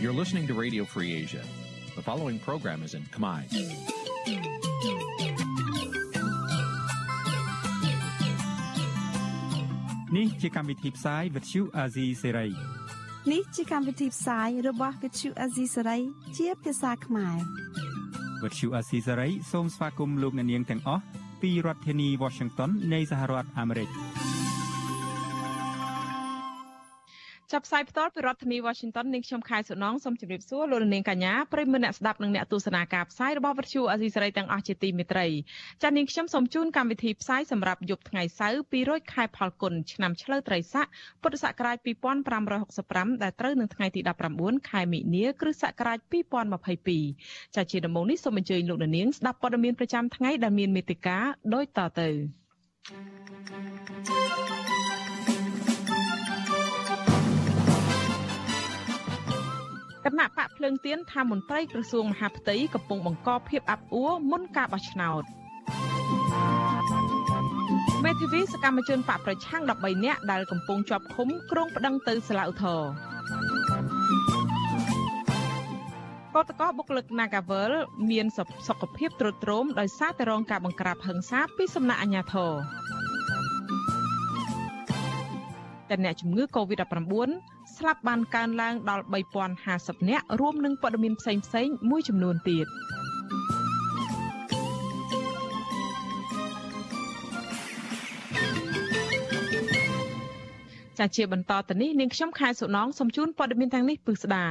You're listening to Radio Free Asia. The following program is in Khmer. នេះជាកម្មវិធីផ្សាយ Vuthu Azizi Serai នេះជាកម្មវិធីផ្សាយរបស់ Vuthu Azizi Serai ជាភាសាខ្មែរ Vuthu Azizi Serai សូមស្វាគមន៍លោកអ្នកនាងទាំងអស់ពីរដ្ឋធានី Washington នៃសហរដ្ឋអាមេរិក។ ចាប់ផ្សាយផ្ទាល់ពីរដ្ឋធានី Washington នាងខ្ញុំខែសុណងសូមជម្រាបសួរលោកនាងកញ្ញាប្រិយមិត្តអ្នកស្ដាប់និងអ្នកទស្សនាការផ្សាយរបស់វិទ្យុអាស៊ីសេរីទាំងអស់ជាទីមេត្រីចា៎នាងខ្ញុំសូមជូនកម្មវិធីផ្សាយសម្រាប់យប់ថ្ងៃសៅរ៍200ខែផលគុណឆ្នាំឆ្លូវត្រីស័កពុទ្ធសករាជ2565ដែលត្រូវនឹងថ្ងៃទី19ខែមិនិនាគ្រិស្តសករាជ2022ចា៎ជាដំបូងនេះសូមអញ្ជើញលោកនាងស្ដាប់ព័ត៌មានប្រចាំថ្ងៃដែលមានមេត្តាដូចតទៅ thank you គណៈបកភ្លើងទៀនថាមន្ត្រីក្រសួងមហាផ្ទៃកំពុងបង្កភាពអាប់អួរមុនការបោះឆ្នោតមេធាវីសកម្មជនបកប្រឆាំង13នាក់ដែលកំពុងជាប់ឃុំក្រុងប្តឹងទៅសាលាឧទ្ធរណ៍កតកោបុគ្គលិក Nagavel មានសុខភាពទ្រុឌទ្រោមដោយសារតែរងការបង្ក្រាបហិង្សាពីសំណាក់អាជ្ញាធរតែអ្នកជំងឺ Covid-19 ស្លាប់បានកើនឡើងដល់3050នាក់រួមនឹងព័ត៌មានផ្សេងផ្សេងមួយចំនួនទៀតចាជាបន្តទៅនេះនាងខ្ញុំខែសុណងសូមជូនព័ត៌មានទាំងនេះពិស្ដា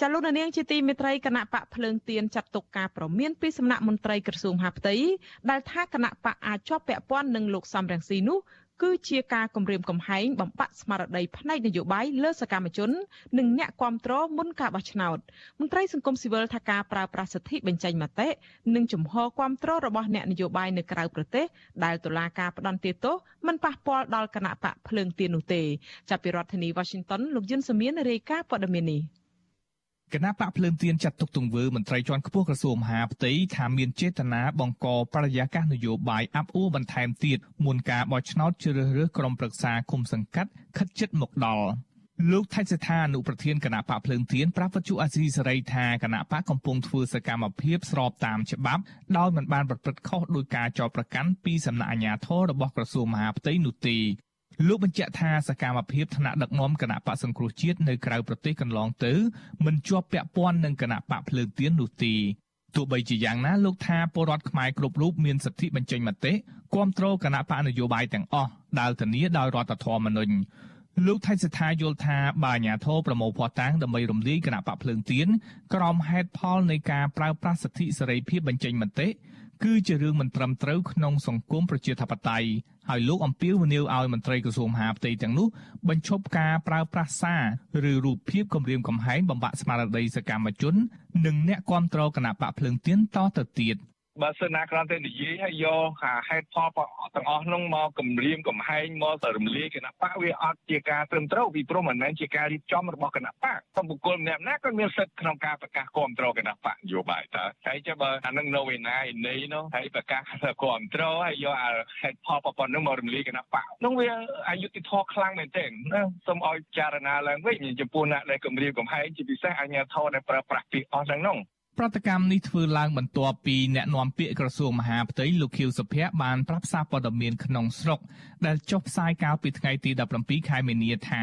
ចាលោកនាងជាទីមេត្រីគណៈបកភ្លើងទៀនចាត់ទុកការប្រមានពីសំណាក់មន្ត្រីក្រសួងមហាផ្ទៃដែលថាគណៈបកអាចជាប់ពាក់ព័ន្ធនឹងលោកសំរងស៊ីនោះ គឺជាការគម្រាមកំហែងបំផាក់ស្មារតីផ្នែកនយោបាយលើសកម្មជន និងអ្នកគាំទ្រមុនការបោះឆ្នោតមន្ត្រីសង្គមស៊ីវិលថាការប្រើប្រាស់សិទ្ធិបញ្ចេញមតិនិងជំហរគាំទ្ររបស់អ្នកនយោបាយនៅក្រៅប្រទេសដែលតុលាការផ្ដន្ទាទោសមិនប៉ះពាល់ដល់គណៈបកភ្លើងទៀននោះទេចាប់ពីរដ្ឋធានី Washington លោកយុនសាមៀនរាយការណ៍ព័ត៌មាននេះ គណៈបកភ្លើងទៀនចាត់ទុកទង្វើមន្ត្រីជាន់ខ្ពស់ក្រសួងមហាផ្ទៃថាមានចេតនាបង្កបរិយាកាសនយោបាយអាប់អួរបន្ថែមទៀតមុនការបោះឆ្នោតជ្រើសរើសក្រុមប្រឹក្សាគុំសង្កាត់ខិតជិតមកដល់លោកថៃសិដ្ឋាអនុប្រធានគណៈបកភ្លើងទៀនប្រាប់វិទ្យុអាស៊ីសេរីថាគណៈបកកំពុងធ្វើសកម្មភាពស្របតាមច្បាប់ដោយមិនបានប្រព្រឹត្តខុសដោយការចោទប្រកាន់ពីសំណាក់អាជ្ញាធររបស់ក្រសួងមហាផ្ទៃនោះទេ លោកបញ្ជាក់ថាសកម្មភាពថ្នាក់ដឹកនាំគណៈបកសង្គ្រោះជាតិនៅក្រៅប្រទេសកន្លងទៅមិនជាប់ពាក់ព័ន្ធនឹងគណៈបកភ្លើងទៀននោះទេទោះបីជាយ៉ាងណាលោកថាពលរដ្ឋខ្មែរគ្រប់រូបមានសិទ្ធិបញ្ចេញមតិគ្រប់គ្រងគណៈបកនយោបាយទាំងអស់ដែលធានាដោយរដ្ឋធម្មនុញ្ញលោកថៃសិដ្ឋាយល់ថាបាអាញាធរប្រមូលភ័ស្តុតាងដើម្បីរំលាយគណៈបកភ្លើងទៀនក្រោមហេតុផលនៃការប្រើប្រាស់សិទ្ធិសេរីភាពបញ្ចេញមតិ គឺជារឿងមិនត្រឹមត្រូវក្នុងសង្គមប្រជាធិបតេយ្យហើយលោកអំពាវនាវឲ្យមន្ត្រីក្រសួងមហាផ្ទៃទាំងនោះបញ្ឈប់ការប្រើប្រាស់សារឬរូបភាពគំរាមកំហែងបំផាក់ស្មារតីសកម្មជន និងអ្នកគាំទ្រគណៈបកភ្លើងទៀនតទៅទៀត។ បើសិនណាគ្រាន់តែនិយាយឲ្យយកអាហេតុផលទាំងអស់នោះមកគម្រាមកំហែងមកទៅរំលាយគណៈបកវាអត់ជាការត្រឹមត្រូវពីព្រោះមិនមែនជាការរៀបចំរបស់គណៈបកតែបុគ្គលម្នាក់ណាក៏មានសិទ្ធិក្នុងការប្រកាសគ្រប់គ្រងគណៈបកនយោបាយតើហើយចាំបើអានឹងនៅឯណាឯនេះនោះហើយប្រកាសគ្រប់គ្រងហើយយកអាហេតុផលប៉ុណ្ណឹងមករំលាយគណៈបកនោះវាអយុត្តិធម៌ខ្លាំងមែនទែនណាសូមឲ្យចារណាឡើងវិញចំពោះអ្នកដែលគម្រាមកំហែងជាពិសេសអាជ្ញាធរដែលប្រើប្រាស់ពីអស់ទាំងនោះ ប្រតិកម្មនេះធ្វើឡើងបន្ទាប់ពីអ្នកនាំពាក្យក្រសួងមហាផ្ទៃលោកខៀវសុភ័ក្របានប្រាប់សារព័ត៌មានក្នុងស្រុកដែលចុះផ្សាយកាលពីថ្ងៃទី17ខែមីនាថា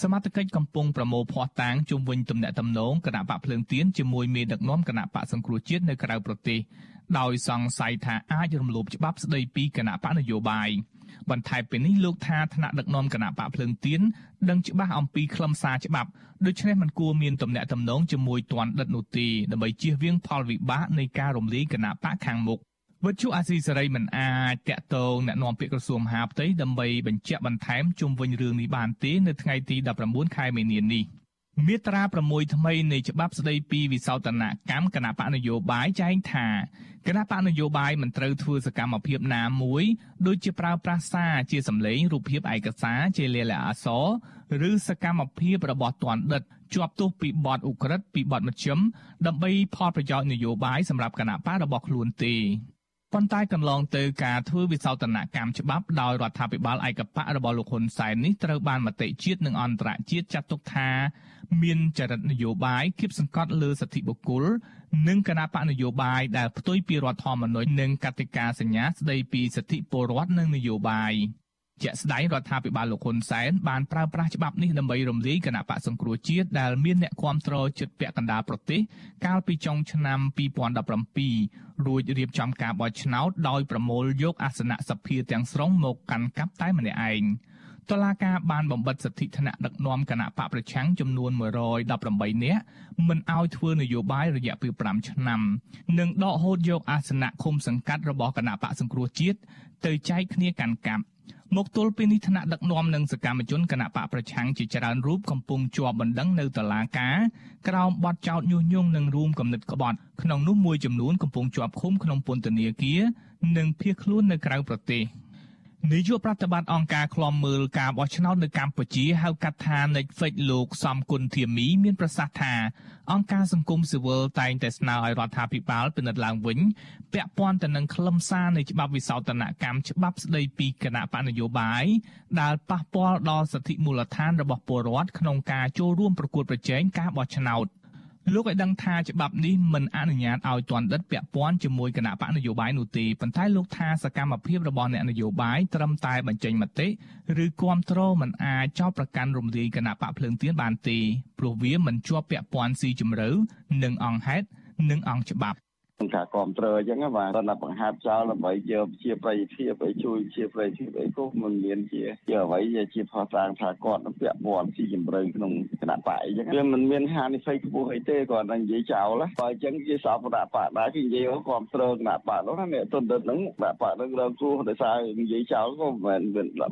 សមត្ថកិច្ចកំពុងប្រមូលភស្តុតាងជុំវិញទំនាក់ទំនងគណៈបកភ្លើងទៀនជាមួយមេដឹកនាំគណៈបកសង្គ្រោះជាតិនៅក្រៅប្រទេសដោយសង្ស័យថាអាចរំលោភច្បាប់ស្តីពីគណៈបកនយោបាយ។ បន្ថែមពីនេះលោកថាថ្នាក់ដឹកនាំគណៈបកភ្លើងទៀនដឹងច្បាស់អំពីខ្លឹមសារច្បាប់ដូច្នេះមិនគួរមានទំនាក់ទំនងជាមួយទណ្ឌិតនោះទេដើម្បីជៀសវាងផលវិបាកនៃការរំលាយគណៈបកខាងមុខវិទ្យុអាស៊ីសេរីមិនអាចតាក់ទងអ្នកនាំពាក្យក្រសួងមហាផ្ទៃដើម្បីបញ្ជាក់បន្ថែមជុំវិញរឿងនេះបានទេនៅថ្ងៃទី19ខែមីនានេះ។ មាត្រា6ថ្មីនៃច្បាប់ស្តីពីវិសោធនកម្មគណៈបកនយោបាយចែងថាគណៈបកនយោបាយមិនត្រូវធ្វើសកម្មភាពណាមួយដូចជាប្រើប្រាស់សារជាសម្លេងរូបភាពឯកសារជាលាលអក្សរឬសកម្មភាពរបស់ទណ្ឌិតជាប់ទោសពីបទឧក្រិដ្ឋពីបទមជ្ឈិមដើម្បីផលប្រយោជន៍នយោបាយសម្រាប់គណៈបករបស់ខ្លួនទេ ប៉ុន្តែកន្លងទៅការធ្វើវិសោធនកម្មច្បាប់ដោយរដ្ឋាភិបាលឯកបៈរបស់លោកហ៊ុនសែននេះត្រូវបានមតិជាតិនិងអន្តរជាតិចាត់ទុកថា មានចរិតនយោបាយគៀបសង្កត់លើសិទ្ធិបុគ្គលនិងគណៈបកនយោបាយដែលផ្ទុយពីរដ្ឋធម្មនុញ្ញនិងកតិកាសញ្ញាស្តីពីសិទ្ធិពលរដ្ឋនិងនយោបាយ ជាក់ស្ដែងរដ្ឋាភិបាលលោកហ៊ុនសែនបានប្រើប្រាស់ច្បាប់នេះដើម្បីរំលាយគណៈបកសង្គ្រោះជាតិដែលមានអ្នកគាំទ្រជិតពាក់កណ្ដាលប្រទេសកាលពីចុងឆ្នាំ2017រួចរៀបចំការបោះឆ្នោតដោយប្រមូលយកអាសនៈសភាទាំងស្រុងមកកាន់កាប់តែម្នាក់ឯងតឡាការបានបំបិតសិទ្ធិថ្នាក់ដឹកនាំគណៈបកប្រឆាំងចំនួន118នាក់មិនឲ្យធ្វើនយោបាយរយៈពេល5ឆ្នាំនិងដកហូតយកអាសនៈឃុំសង្កាត់របស់គណៈបកសង្គ្រោះជាតិទៅចែកគ្នាកាន់កាប់ មកទល់ពេលនេះថ្នាក់ដឹកនាំនិងសកម្មជនគណៈបកប្រឆាំងជាច្រើនរូបកំពុងជាប់បណ្ដឹងនៅតុលាការក្រោមបទចោទញុះញង់និងរួមគំនិតក្បត់ក្នុងនោះមួយចំនួនកំពុងជាប់ឃុំក្នុងពន្ធនាគារនិងភៀសខ្លួននៅក្រៅប្រទេស។ នាយកប្រតិបត្តិអង្គការឃ្លាំមើលការបោះឆ្នោតនៅកម្ពុជាហៅកាត់ថា Netflix លោកសំគុណធាមី មានប្រសាសន៍ថាអង្គការសង្គមស៊ីវិលតែងតែស្នើឲ្យរដ្ឋាភិបាលពិនិត្យឡើងវិញពាក់ព័ន្ធទៅនឹងខ្លឹមសារនៃច្បាប់វិសោធនកម្មច្បាប់ស្តីពីគណៈបកនយោបាយដែលប៉ះពាល់ដល់សិទ្ធិមូលដ្ឋានរបស់ពលរដ្ឋក្នុងការចូលរួមប្រកួតប្រជែងការបោះឆ្នោត។ លោកឲ្យដឹងថាច្បាប់នេះមិនអនុញ្ញាតឲ្យទណ្ឌិតពាក់ព័ន្ធជាមួយគណៈបកនយោបាយនោះទេប៉ុន្តែលោកថាសកម្មភាពរបស់អ្នកនយោបាយត្រឹមតែបញ្ចេញមតិឬគ្រប់គ្រងមិនអាចចោទប្រកាន់រំលាយគណៈបកភ្លើងទៀនបានទេព្រោះវាមិនជាប់ពាក់ព័ន្ធស៊ីជម្រៅនឹងអង្គហេតុនិងអង្គច្បាប់ក្នុងការគ្រប់គ្រងអញ្ចឹងបាទគាត់បង្ហាត់ចោលដើម្បីយកជាប្រយោជន៍ឲ្យជួយជាប្រយោជន៍អីក៏មិនមានជាជាអ្វីជាផុសតាងថាគាត់នឹងពាក់ព័ន្ធស៊ីជំរឿក្នុងគណៈបកអីចឹងវាមិនមានហានិភ័យខ្ពស់អីទេគាត់នឹងនិយាយចោលបើអញ្ចឹងជាសពគណៈបកដែរគេនិយាយគ្រប់គ្រងគណៈបកនោះណាអ្នកទុនដិតហ្នឹងគណៈបកហ្នឹងរងគ្រោះដោយសារនិយាយចោលក៏មិន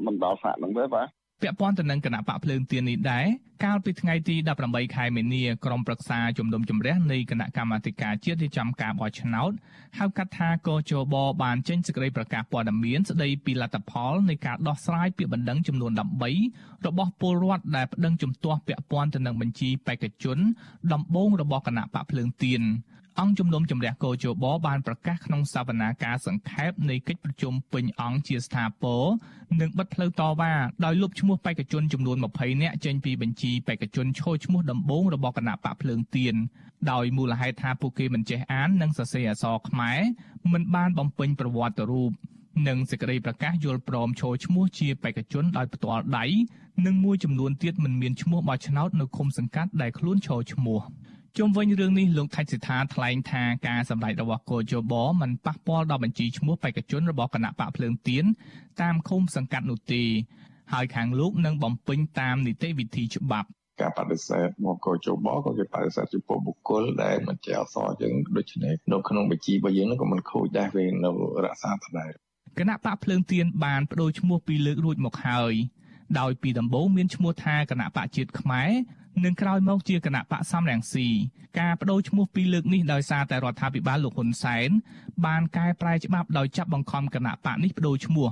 មិនដល់ហ្វាក់ហ្នឹងទេបាទ ពាក់ព័ន្ធទៅនឹងគណៈបកភ្លើងទៀននេះដែរកាលពីថ្ងៃទី18ខែមីនាក្រុមប្រឹក្សាជំនុំជម្រះនៃគណៈកម្មាធិការជាតិរៀបចំការបោះឆ្នោតហៅកាត់ថាកជបបានចេញសេចក្តីប្រកាសព័ត៌មានស្តីពីលទ្ធផលនៃការដោះស្រាយពាក្យបណ្ដឹងចំនួន13របស់ពលរដ្ឋដែលប្តឹងជំទាស់ពាក់ព័ន្ធទៅនឹងបញ្ជីបេក្ខជនដំបូងរបស់គណៈបកភ្លើងទៀន អង្គជំនុំជម្រះកោជបបានប្រកាសក្នុងសវនាការសង្ខេបនៃកិច្ចប្រជុំពេញអង្គជាស្ថាពរនិងបិទផ្លូវតវ៉ាដោយលុបឈ្មោះបេក្ខជនចំនួន20នាក់ចេញពីបញ្ជីបេក្ខជនឈរឈ្មោះដំបូងរបស់គណៈបកភ្លើងទៀនដោយមូលហេតុថាពួកគេមិនចេះអាននិងសរសេរអក្សរខ្មែរមិនបានបំពេញប្រវត្តិរូបនិងសេចក្តីប្រកាសយល់ព្រមឈរឈ្មោះជាបេក្ខជនដោយផ្ទាល់ដៃនិងមួយចំនួនទៀតមិនមានឈ្មោះបោះឆ្នោតនៅឃុំសង្កាត់ដែលខ្លួនឈរឈ្មោះ។ ជុំវិញរឿងនេះលោកថៃសិដ្ឋាថ្លែងថាការសម្ដែងរបស់កោជបមិនប៉ះពាល់ដល់បញ្ជីឈ្មោះបេក្ខជនរបស់គណៈបកភ្លើងទៀនតាមឃុំសង្កាត់នោះទេហើយខាងលោកនឹងបំពេញតាមនីតិវិធីច្បាប់ការបដិសេធមកកោជបក៏គេបដិសេធចំពោះបុគ្គលដែលមិនជាអសរយើងដូច្នេះនៅក្នុងបញ្ជីរបស់យើងក៏មិនខូចដែរវានៅរក្សាដដែលគណៈបកភ្លើងទៀនបានបដូរឈ្មោះពីលើករួចមកហើយដោយពីដំបូងមានឈ្មោះថាគណៈបកជាតិខ្មែរ និងក្រោយមកជាគណៈបកសំរងស៊ីការបដូរឈ្មោះពីរលើកនេះដោយសារតែរដ្ឋាភិបាលលោកហ៊ុនសែនបានកែប្រែច្បាប់ដោយចាប់បង្ខំគណៈបកនេះបដូរឈ្មោះ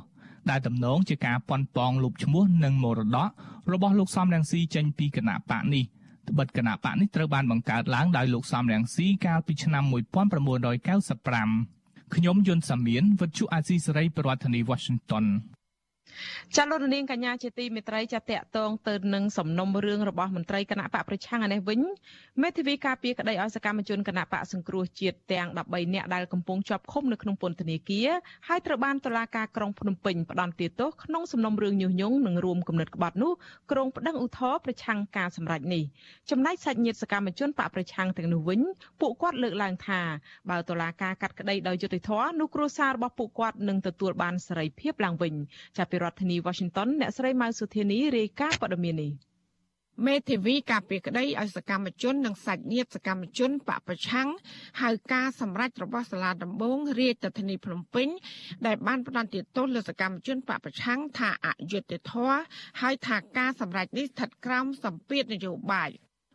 ដែលតំណងជាការប៉ុនប៉ងលុបឈ្មោះនិងមរតករបស់លោកសំរងស៊ីចេញពីគណៈបកនេះត្បិតគណៈបកនេះត្រូវបានបង្កើតឡើងដោយលោកសំរងស៊ីកាលពីឆ្នាំ1995ខ្ញុំយុនសាមៀនវិទ្យុអាស៊ីសេរីប្រធានាធិបតី Washington ចាលោកនាងកញ្ញាជាទីមេត្រីចាតកតងទៅនឹងសំណុំរឿងរបស់មន្ត្រីគណៈបកប្រឆាំងឯនេះវិញមេធាវីការពារក្តីឲ្យសកម្មជនគណៈបកសង្គ្រោះជាតិទាំង13នាក់ដែលកំពុងជាប់ឃុំនៅក្នុងពន្ធនាគារហើយត្រូវបានតុលាការក្រុងភ្នំពេញផ្តន្ទាទោសក្នុងសំណុំរឿងញុះញង់និងរួមគំនិតក្បត់នោះក្រុងប្តឹងឧទ្ធរណ៍ប្រឆាំងការសម្រេចនេះចំណែកសាច់ញាតិសកម្មជនបកប្រឆាំងទាំងនោះវិញពួកគាត់លើកឡើងថាបើតុលាការកាត់ក្តីដោយយុត្តិធម៌នោះគ្រួសាររបស់ពួកគាត់នឹងទទួលបានសេរីភាពឡើងវិញចាប់ពីរដ្ឋធានី Washington អ្នកស្រីម៉ៅសុធានីរាយការណ៍ព័ត៌មាននេះមេធាវីការពារក្តីឲ្យសកម្មជននិងសាច់ញាតិសកម្មជនបពប្រឆាំងហៅការសម្រេចរបស់សាលាដំបងរាជធានីភ្នំពេញដែលបានផ្តន្ទាទោសលើសកម្មជនបពប្រឆាំងថាអយុត្តិធម៌ហើយថាការសម្រេចនេះស្ថិតក្រោមសម្ពាធនយោបាយ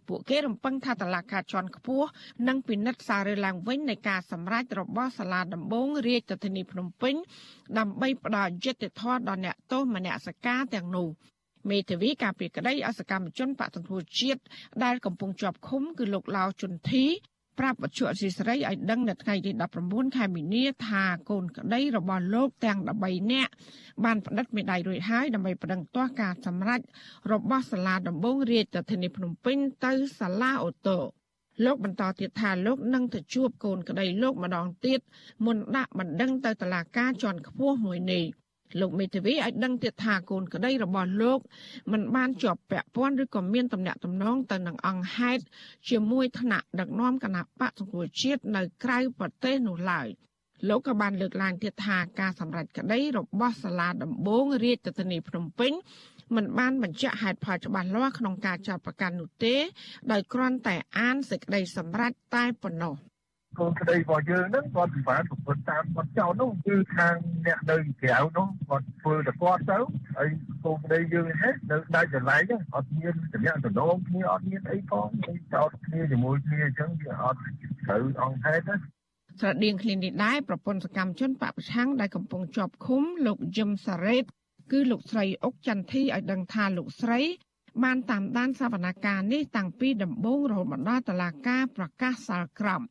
ពួកគេរំពឹងថាតឡាការជាន់ខ្ពស់នឹងពិនិត្យសាររើឡើងវិញនៃការសម្រេចរបស់សាលាដំបងរាជធានីភ្នំពេញដើម្បីផ្ដល់យុត្តិធម៌ដល់អ្នកទោសមនសិការទាំងនោះមេធាវីការពីក្តីអសកម្មជនបកសង្គ្រោះជាតិដែលកំពុងជាប់ឃុំគឺលោកឡាវជុនធី ប្រាប់វត្ថុអសីស្រីឲ្យដឹងនៅថ្ងៃទី19ខែមីនាថាកូនក្តីរបស់លោកទាំង13នាក់បានផ្តិតមេដាយរួចហើយដើម្បីប្តឹងទាស់ការសម្រេចរបស់សាលាដំបងរាជធានីភ្នំពេញទៅសាលាអូតូលោកបន្តទៀតថាលោកនឹងទៅជួបកូនក្តីលោកម្ដងទៀតមុនដាក់បណ្ដឹងទៅតុលាការជាន់ខ្ពស់មួយនេះ លោកមេធាវីឲ្យដឹងទៀតថាកូនក្តីរបស់លោកមិនបានជាប់ពាក់ព័ន្ធឬក៏មានតំណែងតំណងទៅនឹងអង្គហេតុជាមួយថ្នាក់ដឹកនាំគណៈបកសង្គ្រោះជាតិនៅក្រៅប្រទេសនោះឡើយលោកក៏បានលើកឡើងទៀតថាការសម្រេចក្តីរបស់សាលាដំបងរាជធានីភ្នំពេញមិនបានបញ្ជាក់ហេតុផលច្បាស់លាស់ក្នុងការចាប់ប្រកាន់នោះទេ ដោយគ្រាន់តែអានសេចក្តីសម្រេចតែប៉ុណ្ណោះ កូនក្តីរបស់យើងហ្នឹងគាត់ពិបាកប្រព្រឹត្តតាមគាត់ចោលនោះគឺខាងអ្នកនៅក្រៅនោះគាត់ធ្វើតែគាត់ទៅហើយកូនក្តីយើងហេតុនៅដាច់កន្លែងហ្នឹងអត់មានតំណែងតំណងគ្នាអត់មានអីផងចោលគ្នាជាមួយគ្នាអញ្ចឹងវាអត់ត្រូវអង្គហេតុណាស្រដៀងគ្នានេះដែរប្រពន្ធសកម្មជនបពប្រឆាំងដែលកំពុងជាប់ឃុំលោកយឹមសារ៉េតគឺលោកស្រីអុកចន្ទធីឲ្យដឹងថាលោកស្រីបានតាមដានសវនកម្មនេះតាំងពីដំបូងរហូតមកដល់តឡាការប្រកាសសាលក្រម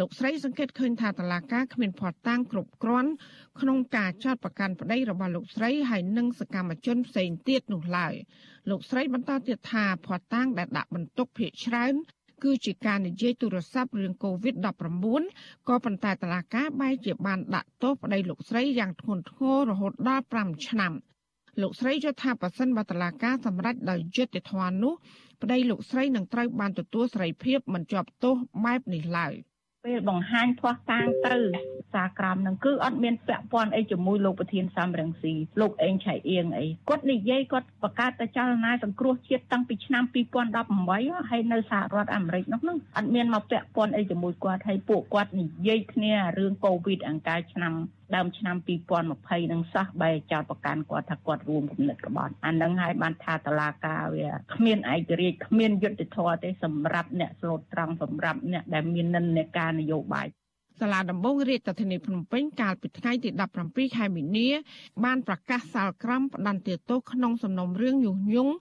លោកស្រីសង្កេតឃើញថាតឡាការគ្មានភ័ស្តុតាងគ្រប់គ្រាន់ក្នុងការចោទប្រកាន់ប្តីរបស់លោកស្រីហើយនិងសកម្មជនផ្សេងទៀតនោះឡើយលោកស្រីបន្តទៀតថាភ័ស្តុតាងដែលដាក់បន្ទុកភាកច្រើនគឺជាការនិយាយទូរស័ព្ទរឿង COVID-19 ក៏ប៉ុន្តែតឡាការបែរជាបានដាក់ទោសប្តីលោកស្រីយ៉ាងធ្ងន់ធ្ងររហូតដល់5ឆ្នាំលោកស្រីយល់ថាប៉ះសិនបើតឡាការសម្រេចដោយយុត្តិធម៌នោះប្តីលោកស្រីនឹងត្រូវបានទទួលសេរីភាពមិនជាប់ទោសបែបនេះឡើយ ពេលបង្ហាញផ្ោះតាងទៅសារក្រមនឹងគឺអត់មានពាក់ព័ន្ធអីជាមួយលោកប្រធានសំរងស៊ីលោកអេងឆៃអៀងអីគាត់និយាយគាត់បង្កើតទៅចលនាសង្គ្រោះជាតិតាំងពីឆ្នាំ2018ហើយនៅសហរដ្ឋអាមេរិកនោះហ្នឹងអត់មានមកពាក់ព័ន្ធអីជាមួយគាត់ហើយពួកគាត់និយាយគ្នារឿងកូវីដអង្ការឆ្នាំដើមឆ្នាំ2020នឹងសោះបែរចោតប្រកាន់គាត់ថាគាត់រួមគំនិតក្បត់អានឹងហើយបានថាតឡាការវាគ្មានឯករាជ្យគ្មានយុត្តិធម៌ទេសម្រាប់អ្នកស្លូតត្រង់សម្រាប់អ្នកដែលមាននិន្នាការនយោបាយសាលាដំបងរាជធានីភ្នំពេញកាលពីថ្ងៃទី17ខែមីនា បានប្រកាសសាលក្រមផ្ដន្ទាទោសក្នុងសំណុំរឿងញុះញង់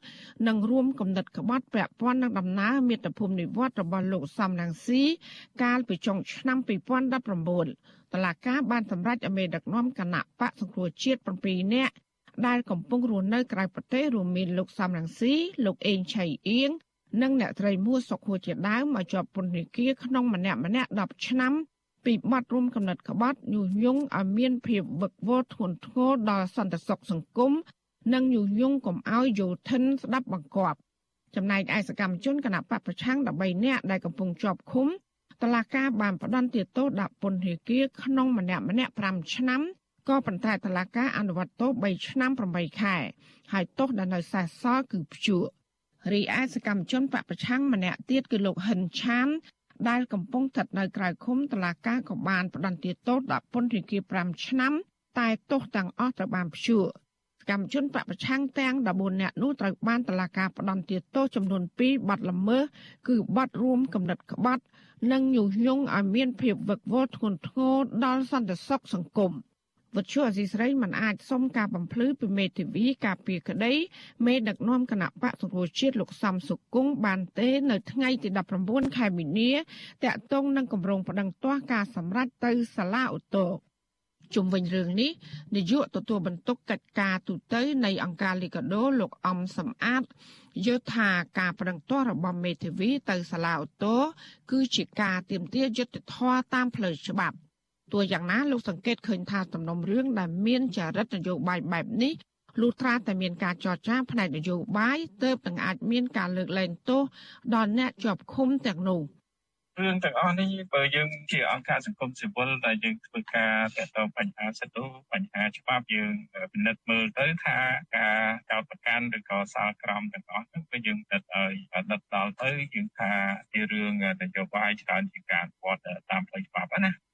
និងរួមគំនិតក្បត់ពាក់ព័ន្ធនឹងដំណើរមាតុភូមិនិវត្តរបស់លោកសំរងស៊ីកាលពីចុងឆ្នាំ2019តឡាកាបានសម្រេចឲ្យមេដឹកនាំគណៈបកសង្គ្រោះជាតិ7នាក់ដែលកំពុងរស់នៅក្រៅប្រទេសរួមមានលោកសំរងស៊ីលោកអេងឆៃអៀង និងអ្នកត្រីមួសុខួរជាដើមមកជាប់ពន្ធនាគារក្នុងម្នាក់ម្នាក់10ឆ្នាំពីបទរួមកំណត់ក្បត់ញុះញង់ឲ្យមានភាពវឹកវរធ្ងន់ធ្ងរដល់សន្តិសុខសង្គមនិងញុះញង់កុំឲ្យយោធិនស្ដាប់បង្គាប់ចំណែកឯសកម្មជនគណៈបពប្រឆាំង13នាក់ដែលកំពុងជាប់ឃុំតឡាកាបានផ្ដន្ទាទោសដាក់ពន្ធនាគារក្នុងម្នាក់ម្នាក់5ឆ្នាំក៏ប៉ុន្តែតឡាកាអនុវត្តទោស3ឆ្នាំ8ខែហើយទោសដែលនៅសេសសល់គឺព្យួរ រីឯសកម្មជនបពប្រឆាំងម្នាក់ទៀតគឺលោកហិនឆាន ដែលកំពុងស្ថិតនៅក្រៅឃុំតឡាកាក៏បានផ្ដន្ទាទោសដាក់ពន្ធនាគារ5ឆ្នាំ តែទោសទាំងអស់ត្រូវបានព្យួរកម្មជនបពប្រឆាំងទាំង14នាក់នោះត្រូវបានតឡាកាផ្ដន្ទាទោសចំនួន2បទល្មើសគឺបទរួមកំណត់ក្បត់ និងញុះញង់ឲ្យមានភាពវឹកវរធ្ងន់ធ្ងរដល់សន្តិសុខសង្គម វត្ថុអសីស្រីមិនអាចសុំការបំភ្លឺពីមេធាវីការពីក្តីមេដឹកនាំគណៈបកសង្គ្រោះជាតិលោកសំសុគង្គបានទេនៅថ្ងៃទី19ខែមីនាតាក់ទងនឹងគម្រោងប្តឹងទាស់ការសម្រេចទៅសាលាឧទ្ធរជុំវិញរឿងនេះនាយកទទួលបន្ទុកកិច្ចការទូតនៃអង្គការលីកាដូលោកអំសំអាតយល់ថាការប្រឹងទាស់របស់មេធាវីទៅសាលាឧទ្ធរគឺជាការទាមទារយុត្តិធម៌តាមផ្លូវច្បាប់ ទោះយ៉ាងណាលោកសង្កេតឃើញថាសំណុំរឿងដែលមានចរិតនយោបាយបែបនេះលុះត្រាតែមានការចរចាផ្នែកនយោបាយទើបនឹងអាចមានការលើកលែងទោសដល់អ្នកជាប់ឃុំទាំងនោះរឿងទាំងអស់នេះបើយើងជាអង្គការសង្គមស៊ីវិលដែលយើងធ្វើការទាក់ទងបញ្ហាសិទ្ធិបញ្ហាច្បាប់យើងពិនិត្យមើលទៅថាការចោទប្រកាន់ឬក៏សាលក្រមទាំងអស់ហ្នឹងគឺយើងដិតឲ្យដិតដល់ទៅយើងថាជារឿងនយោបាយច្រើនជាការវត្តតាមផ្លូវច្បាប់ណា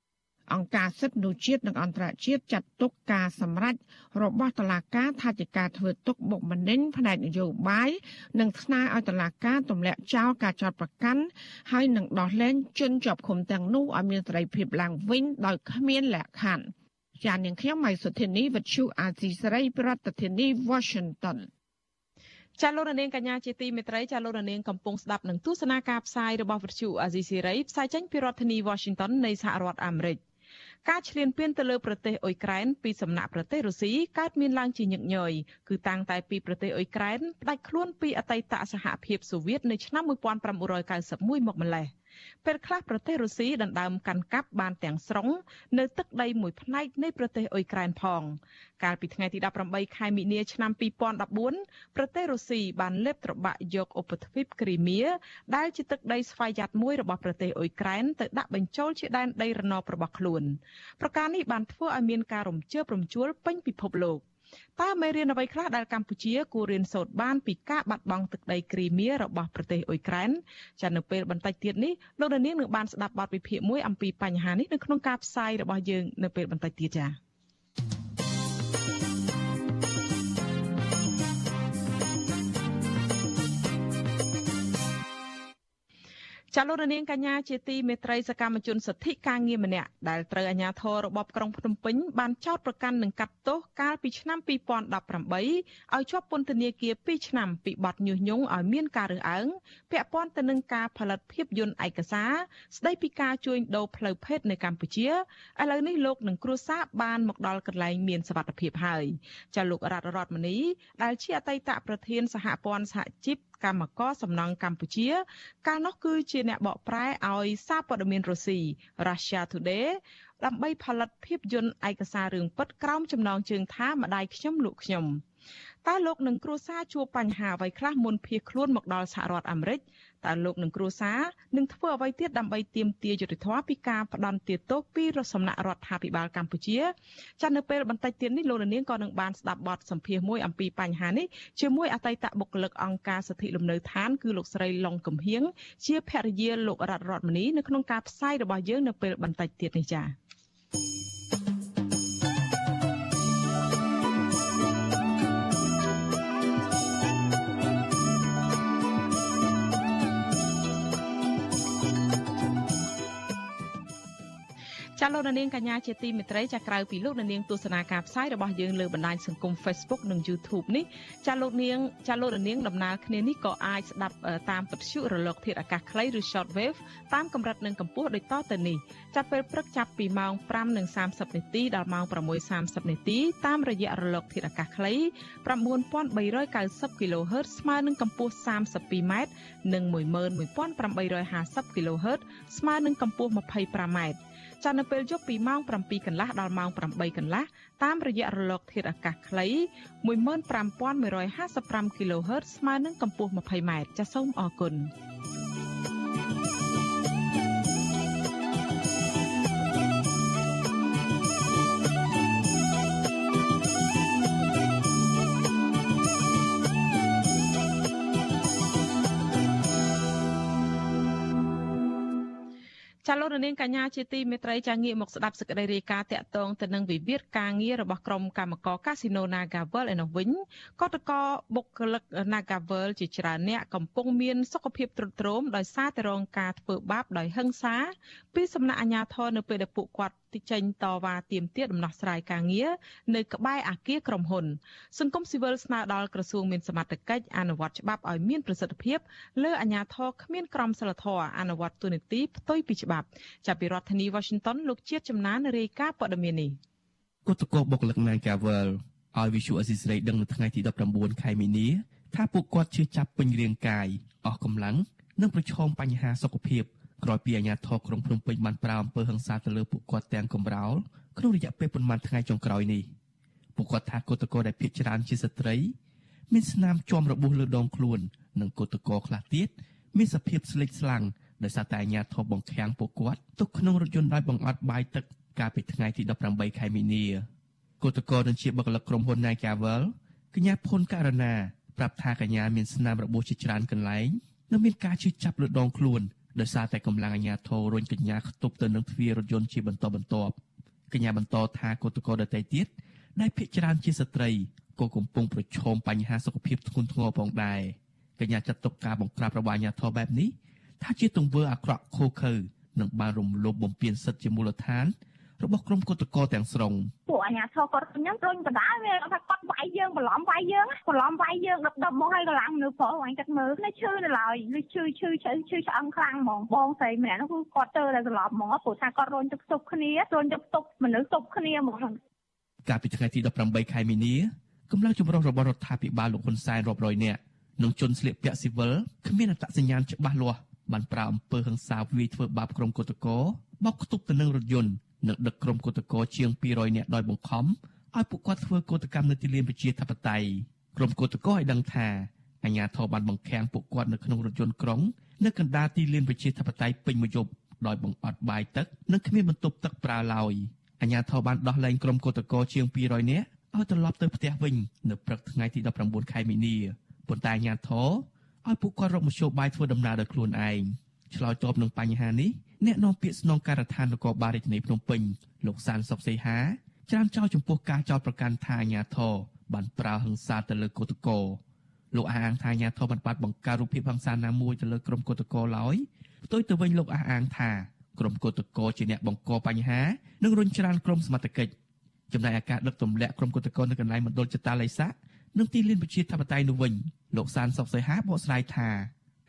អង្គការសិទ្ធិមនុស្សជាតិនិងអន្តរជាតិចាត់ទុកការសម្រេចរបស់តុលាការថាជាការធ្វើទុកបុកម្នេញផ្នែកនយោបាយនិងស្នើឲ្យតុលាការទម្លាក់ចោលការចោទប្រកាន់ហើយនឹងដោះលែងជនជាប់ឃុំទាំងនោះឲ្យមានសេរីភាពឡើងវិញដោយគ្មានលក្ខខណ្ឌចាននាងខ្ញុំម៉ៃសុធានីវិទ្យុអាស៊ីសេរីប្រធានាធិបតី Washington ចាលោករនាងកញ្ញាជាទីមេត្រីចាលោករនាងកំពុងស្ដាប់នឹងទស្សនាការផ្សាយរបស់វិទ្យុអាស៊ីសេរីផ្សាយចេញពីរដ្ឋធានី Washington នៃសហរដ្ឋអាមេរិក ការឈ្លានពានទៅលើប្រទេសអ៊ុយក្រែនពីសំណាក់ប្រទេសរុស្ស៊ីកើតមានឡើងជាញឹកញយគឺតាំងតែពីប្រទេសអ៊ុយក្រែនផ្ដាច់ខ្លួនពីអតីតសហភាពសូវៀតនៅឆ្នាំ1991មកម្លេះ ពេលខ្លះប្រទេសរុស្ស៊ីដណ្ដើមកាន់កាប់បានទាំងស្រុងនៅទឹកដីមួយផ្នែកនៃប្រទេសអ៊ុយក្រែនផង កាលពីថ្ងៃទី18ខែមិនិនាឆ្នាំ2014ប្រទេសរុស្ស៊ីបានលេបត្របាក់យកឧបទ្វីបគ្រីមៀដែលជាទឹកដីស្វ័យយ័តមួយរបស់ប្រទេសអ៊ុយក្រែនទៅដាក់បញ្ចូលជាដែនដីរណបរបស់ខ្លួន ប្រការនេះបានធ្វើឲ្យមានការរំជើបរំជួលពេញពិភពលោក តើមេរៀនអ្វីខ្លះដែលកម្ពុជាគួររៀនសូត្របានពីការបាត់បង់ទឹកដីគ្រីមៀរបស់ប្រទេសអ៊ុយក្រែនចានៅពេលបន្តិចទៀតនេះលោកនាងនឹងបានស្ដាប់បទវិភាគមួយអំពីបញ្ហានេះនៅក្នុងការផ្សាយរបស់យើងនៅពេលបន្តិចទៀតចា៎ ចាលោករនាងកញ្ញាជាទីមេត្រីសកម្មជនសិទ្ធិការងារម្នាក់ដែលត្រូវអាជ្ញាធររបបក្រុងភ្នំពេញបានចោទប្រកាន់និងកាត់ទោសកាលពីឆ្នាំ2018ឲ្យជាប់ពន្ធនាគារ2ឆ្នាំពីបទញុះញង់ឲ្យមានការរើសអើងពាក់ព័ន្ធទៅនឹងការផលិតភាពយន្តឯកសារស្ដីពីការជួញដូរផ្លូវភេទនៅកម្ពុជាឥឡូវនេះលោកនឹងគ្រួសារបានមកដល់កន្លែងមានសវត្ថភាពហើយចាលោករដ្ឋរដ្ឋមនីដែលជាអតីតប្រធានសហព័ន្ធសហជីព កម្មករសំណង់កម្ពុជា កាលនោះគឺជាអ្នកបកប្រែឲ្យសារព័ត៌មានរុស្ស៊ី Russia Today ដើម្បីផលិតភាពយន្តឯកសាររឿងពិតក្រោមចំណងជើងថាម្ដាយខ្ញុំលោកខ្ញុំតើលោកនឹងគ្រួសារជួបបញ្ហាអ្វីខ្លះមុនភៀសខ្លួនមកដល់សហរដ្ឋអាមេរិក តើលោកនឹងគ្រួសារនឹងធ្វើអ្វីទៀតដើម្បីទាមទារយុត្តិធម៌ពីការផ្ដន់ទាទោសពីរដ្ឋសំណាក់រដ្ឋាភិបាលកម្ពុជាចានៅពេលបន្តិចទៀតនេះលោកនាងក៏នឹងបានស្ដាប់បទសម្ភាសន៍មួយអំពីបញ្ហានេះជាមួយអតីតបុគ្គលិកអង្គការសិទ្ធិលំនៅឋានគឺលោកស្រីឡុងកំហៀងជាភរិយាលោករដ្ឋរដ្ឋមនីនៅក្នុងការផ្សាយរបស់យើងនៅពេលបន្តិចទៀតនេះចា៎ ចាលោកនាងកញ្ញាជាទីមេត្រីចាក្រៅពីលោកនាងទស្សនាការផ្សាយរបស់យើងលើបណ្ដាញសង្គម Facebook និង YouTube នេះចាលោកនាងចាលោកនាងដំណើរគ្នានេះក៏អាចស្ដាប់តាមពទ្យុរលក ធាតុអាកាសខ្លីឬ Shortwave តាមកម្រិតនិងកម្ពស់ដូចតទៅនេះចាប់ពេលព្រឹកចាប់ពីម៉ោង5:30នាទីដល់ម៉ោង6:30នាទីតាមរយៈរលក ធាតុអាកាសខ្លី9390 kHz ស្មើនឹងកម្ពស់ 32m និង11850 kHz ស្មើនឹងកម្ពស់ 25m ចានៅពេលយប់ពីម៉ោង7កន្លះដល់ម៉ោង8កន្លះតាមរយៈរលក ធាតុអាកាសខ្លី15155 kHz ស្មើនឹងកម្ពស់ 20m ចាសសូមអរគុណ ចាលោករនាងកញ្ញាជាទីមេត្រីចាងាកមកស្ដាប់សេចក្តីរាយការណ៍តាក់ទងទៅនឹងវិវាទការងាររបស់ក្រុមកម្មករកាស៊ីណូ Nagavel ឯនោះវិញកតកបុគ្គលិក Nagavel ជាច្រើនអ្នកកំពុងមានសុខភាពទ្រុឌទ្រោមដោយសារតែរងការធ្វើបាបដោយហិង្សាពីសំណាក់អាជ្ញាធរនៅពេលដែលពួកគាត់ទីចេញតវ៉ាទាមទារដំណោះស្រាយការងារនៅក្បែរអាគារក្រុមហ៊ុន សង្គមស៊ីវិលស្នើដល់ក្រសួងមានសមត្ថកិច្ចអនុវត្តច្បាប់ឲ្យមានប្រសិទ្ធភាពលើអាជ្ញាធរគ្មានក្រមសីលធម៌អនុវត្តទូនីតិផ្ទុយពីច្បាប់ចាប់ពីរដ្ឋធានី Washington លោកជាតិចំណានរាយការណ៍ព័ត៌មាននេះគណៈកោបុគ្គលិក Nagavel ឲ្យវិសុអេស៊ីស្រីដឹងនៅថ្ងៃទី19ខែមីនាថាពួកគាត់ជឿចាប់ពេញរាងកាយអស់កម្លាំងនិងប្រឈមបញ្ហាសុខភាព ក្រោយពីអាជ្ញាធរក្រុងភ្នំពេញបានប្រាអំពើហិង្សាទៅលើពួកគាត់ទាំងកំរោលក្នុងរយៈពេលប្រមាណថ្ងៃចុងក្រោយនេះពួកគាត់ថាគឧតកោដែលភៀសច្រើនជាស្ត្រី មានស្នាមជាំរបួសលើដងខ្លួននិងគឧតកោខ្លះទៀតមានសភាពស្លេកស្លាំងដោយសារតែអាជ្ញាធរបង្ខាំងពួកគាត់ទុកក្នុងរថយន្តដោយបង្អត់បាយទឹកកាលពីថ្ងៃទី18ខែមីនាគឧតកោនឹងជាបុគ្គលិកក្រុមហ៊ុន Nagavel កញ្ញាភុនករណាប្រាប់ថាកញ្ញាមានស្នាមរបួសជាច្រើនកន្លែងនិងមានការឈឺចាប់លើដងខ្លួន ដោយសារតែកម្លាំងអាជ្ញាធររុញកញ្ញាខ្ទប់ទៅនឹងទ្វាររថយន្តជាបន្តបន្ទាប់កញ្ញាបន្តថាគឧតកោដទៃទៀតដែលភ ieck ច្រើនជាស្ត្រីក៏កំពុងប្រឈមបញ្ហាសុខភាពធ្ងន់ធ្ងរផងដែរកញ្ញាចាត់ទុកការបង្ក្រាបរបស់អាជ្ញាធរបែបនេះថាជាទង្វើអាក្រក់ឃោឃៅនិងបានរំលោភបំពានសិទ្ធិជាមូលដ្ឋាន របស់ក្រុមគឧតកោទាំងស្រុងពួកអាញាធរគាត់ខ្ញុំរុញបដាវាថាគាត់វាយយើងបន្លំវាយយើងបន្លំវាយយើងដប់ដប់មកឲ្យកម្លាំងនៅប្រុសអញគាត់មើលនៅឈឺនៅឡើយឬឈឺឈឺឈឺឈឺឆ្អឹងខ្លាំងហ្មងបងស្រីម្នាក់នោះគឺគាត់ទៅតែសន្លប់ហ្មងព្រោះថាគាត់រុញទៅផ្ទុកគ្នារុញទៅផ្ទុកមនុស្សផ្ទុកគ្នាហ្មងកាលពីថ្ងៃទី18ខែមីនាកម្លាំងចម្រុះរបស់រដ្ឋាភិបាលលោកហ៊ុនសែនរាប់រយនាក់និងជនស្លៀកពាក់ស៊ីវិលគ្មានអត្តសញ្ញាណច្បាស់លាស់បានប្រើអំពើហិង្សាវាយធ្វើបាបក្រុមគឧតកោបោកខ្ទប់ទៅនឹងរថយន្ត និងដឹកក្រុមគឧតកោជាង200នាក់ដោយបង្ខំឲ្យពួកគាត់ធ្វើកោតកម្មនៅទីលានប្រជាធិបតេយ្យក្រុមគឧតកោឲ្យដឹងថាអាជ្ញាធរបានបង្ខាំងពួកគាត់នៅក្នុងរថយន្តក្រុងនៅកណ្ដាលទីលានប្រជាធិបតេយ្យពេញមួយយប់ដោយបង្អត់បាយទឹកនិងគ្មានបន្ទប់ទឹកប្រើឡើយអាជ្ញាធរបានដោះលែងក្រុមគឧតកោជាង200នាក់ឲ្យត្រឡប់ទៅផ្ទះវិញនៅព្រឹកថ្ងៃទី19ខែមីនាប៉ុន្តែអាជ្ញាធរឲ្យពួកគាត់រកមធ្យោបាយធ្វើដំណើរដោយខ្លួនឯងឆ្លើយតបនឹងបញ្ហានេះ អ្នកនាំពាក្យស្នងការដ្ឋាននគរបាលរាជធានីភ្នំពេញលោកសានសុកសីហាច្រានចោលចំពោះការចោទប្រកាន់ថាអាញាធរបានប្រើហិង្សាទៅលើកូតកោលោកអះអាងថាអាញាធរបានបាត់បង្កើតរូបភាពហិង្សាណាមួយទៅលើក្រុមកូតកោឡើយផ្ទុយទៅវិញលោកអះអាងថាក្រុមកូតកោជាអ្នកបង្កបញ្ហានិងរុញច្រានក្រុមសមត្ថកិច្ចចំណែកអាការដឹកទម្លាក់ក្រុមកូតកោនៅកន្លែងមណ្ឌលចតាល័យស័កនិងទីលានវិជាធិបតេយ្យនោះវិញលោកសានសុកសីហាបកស្រាយថា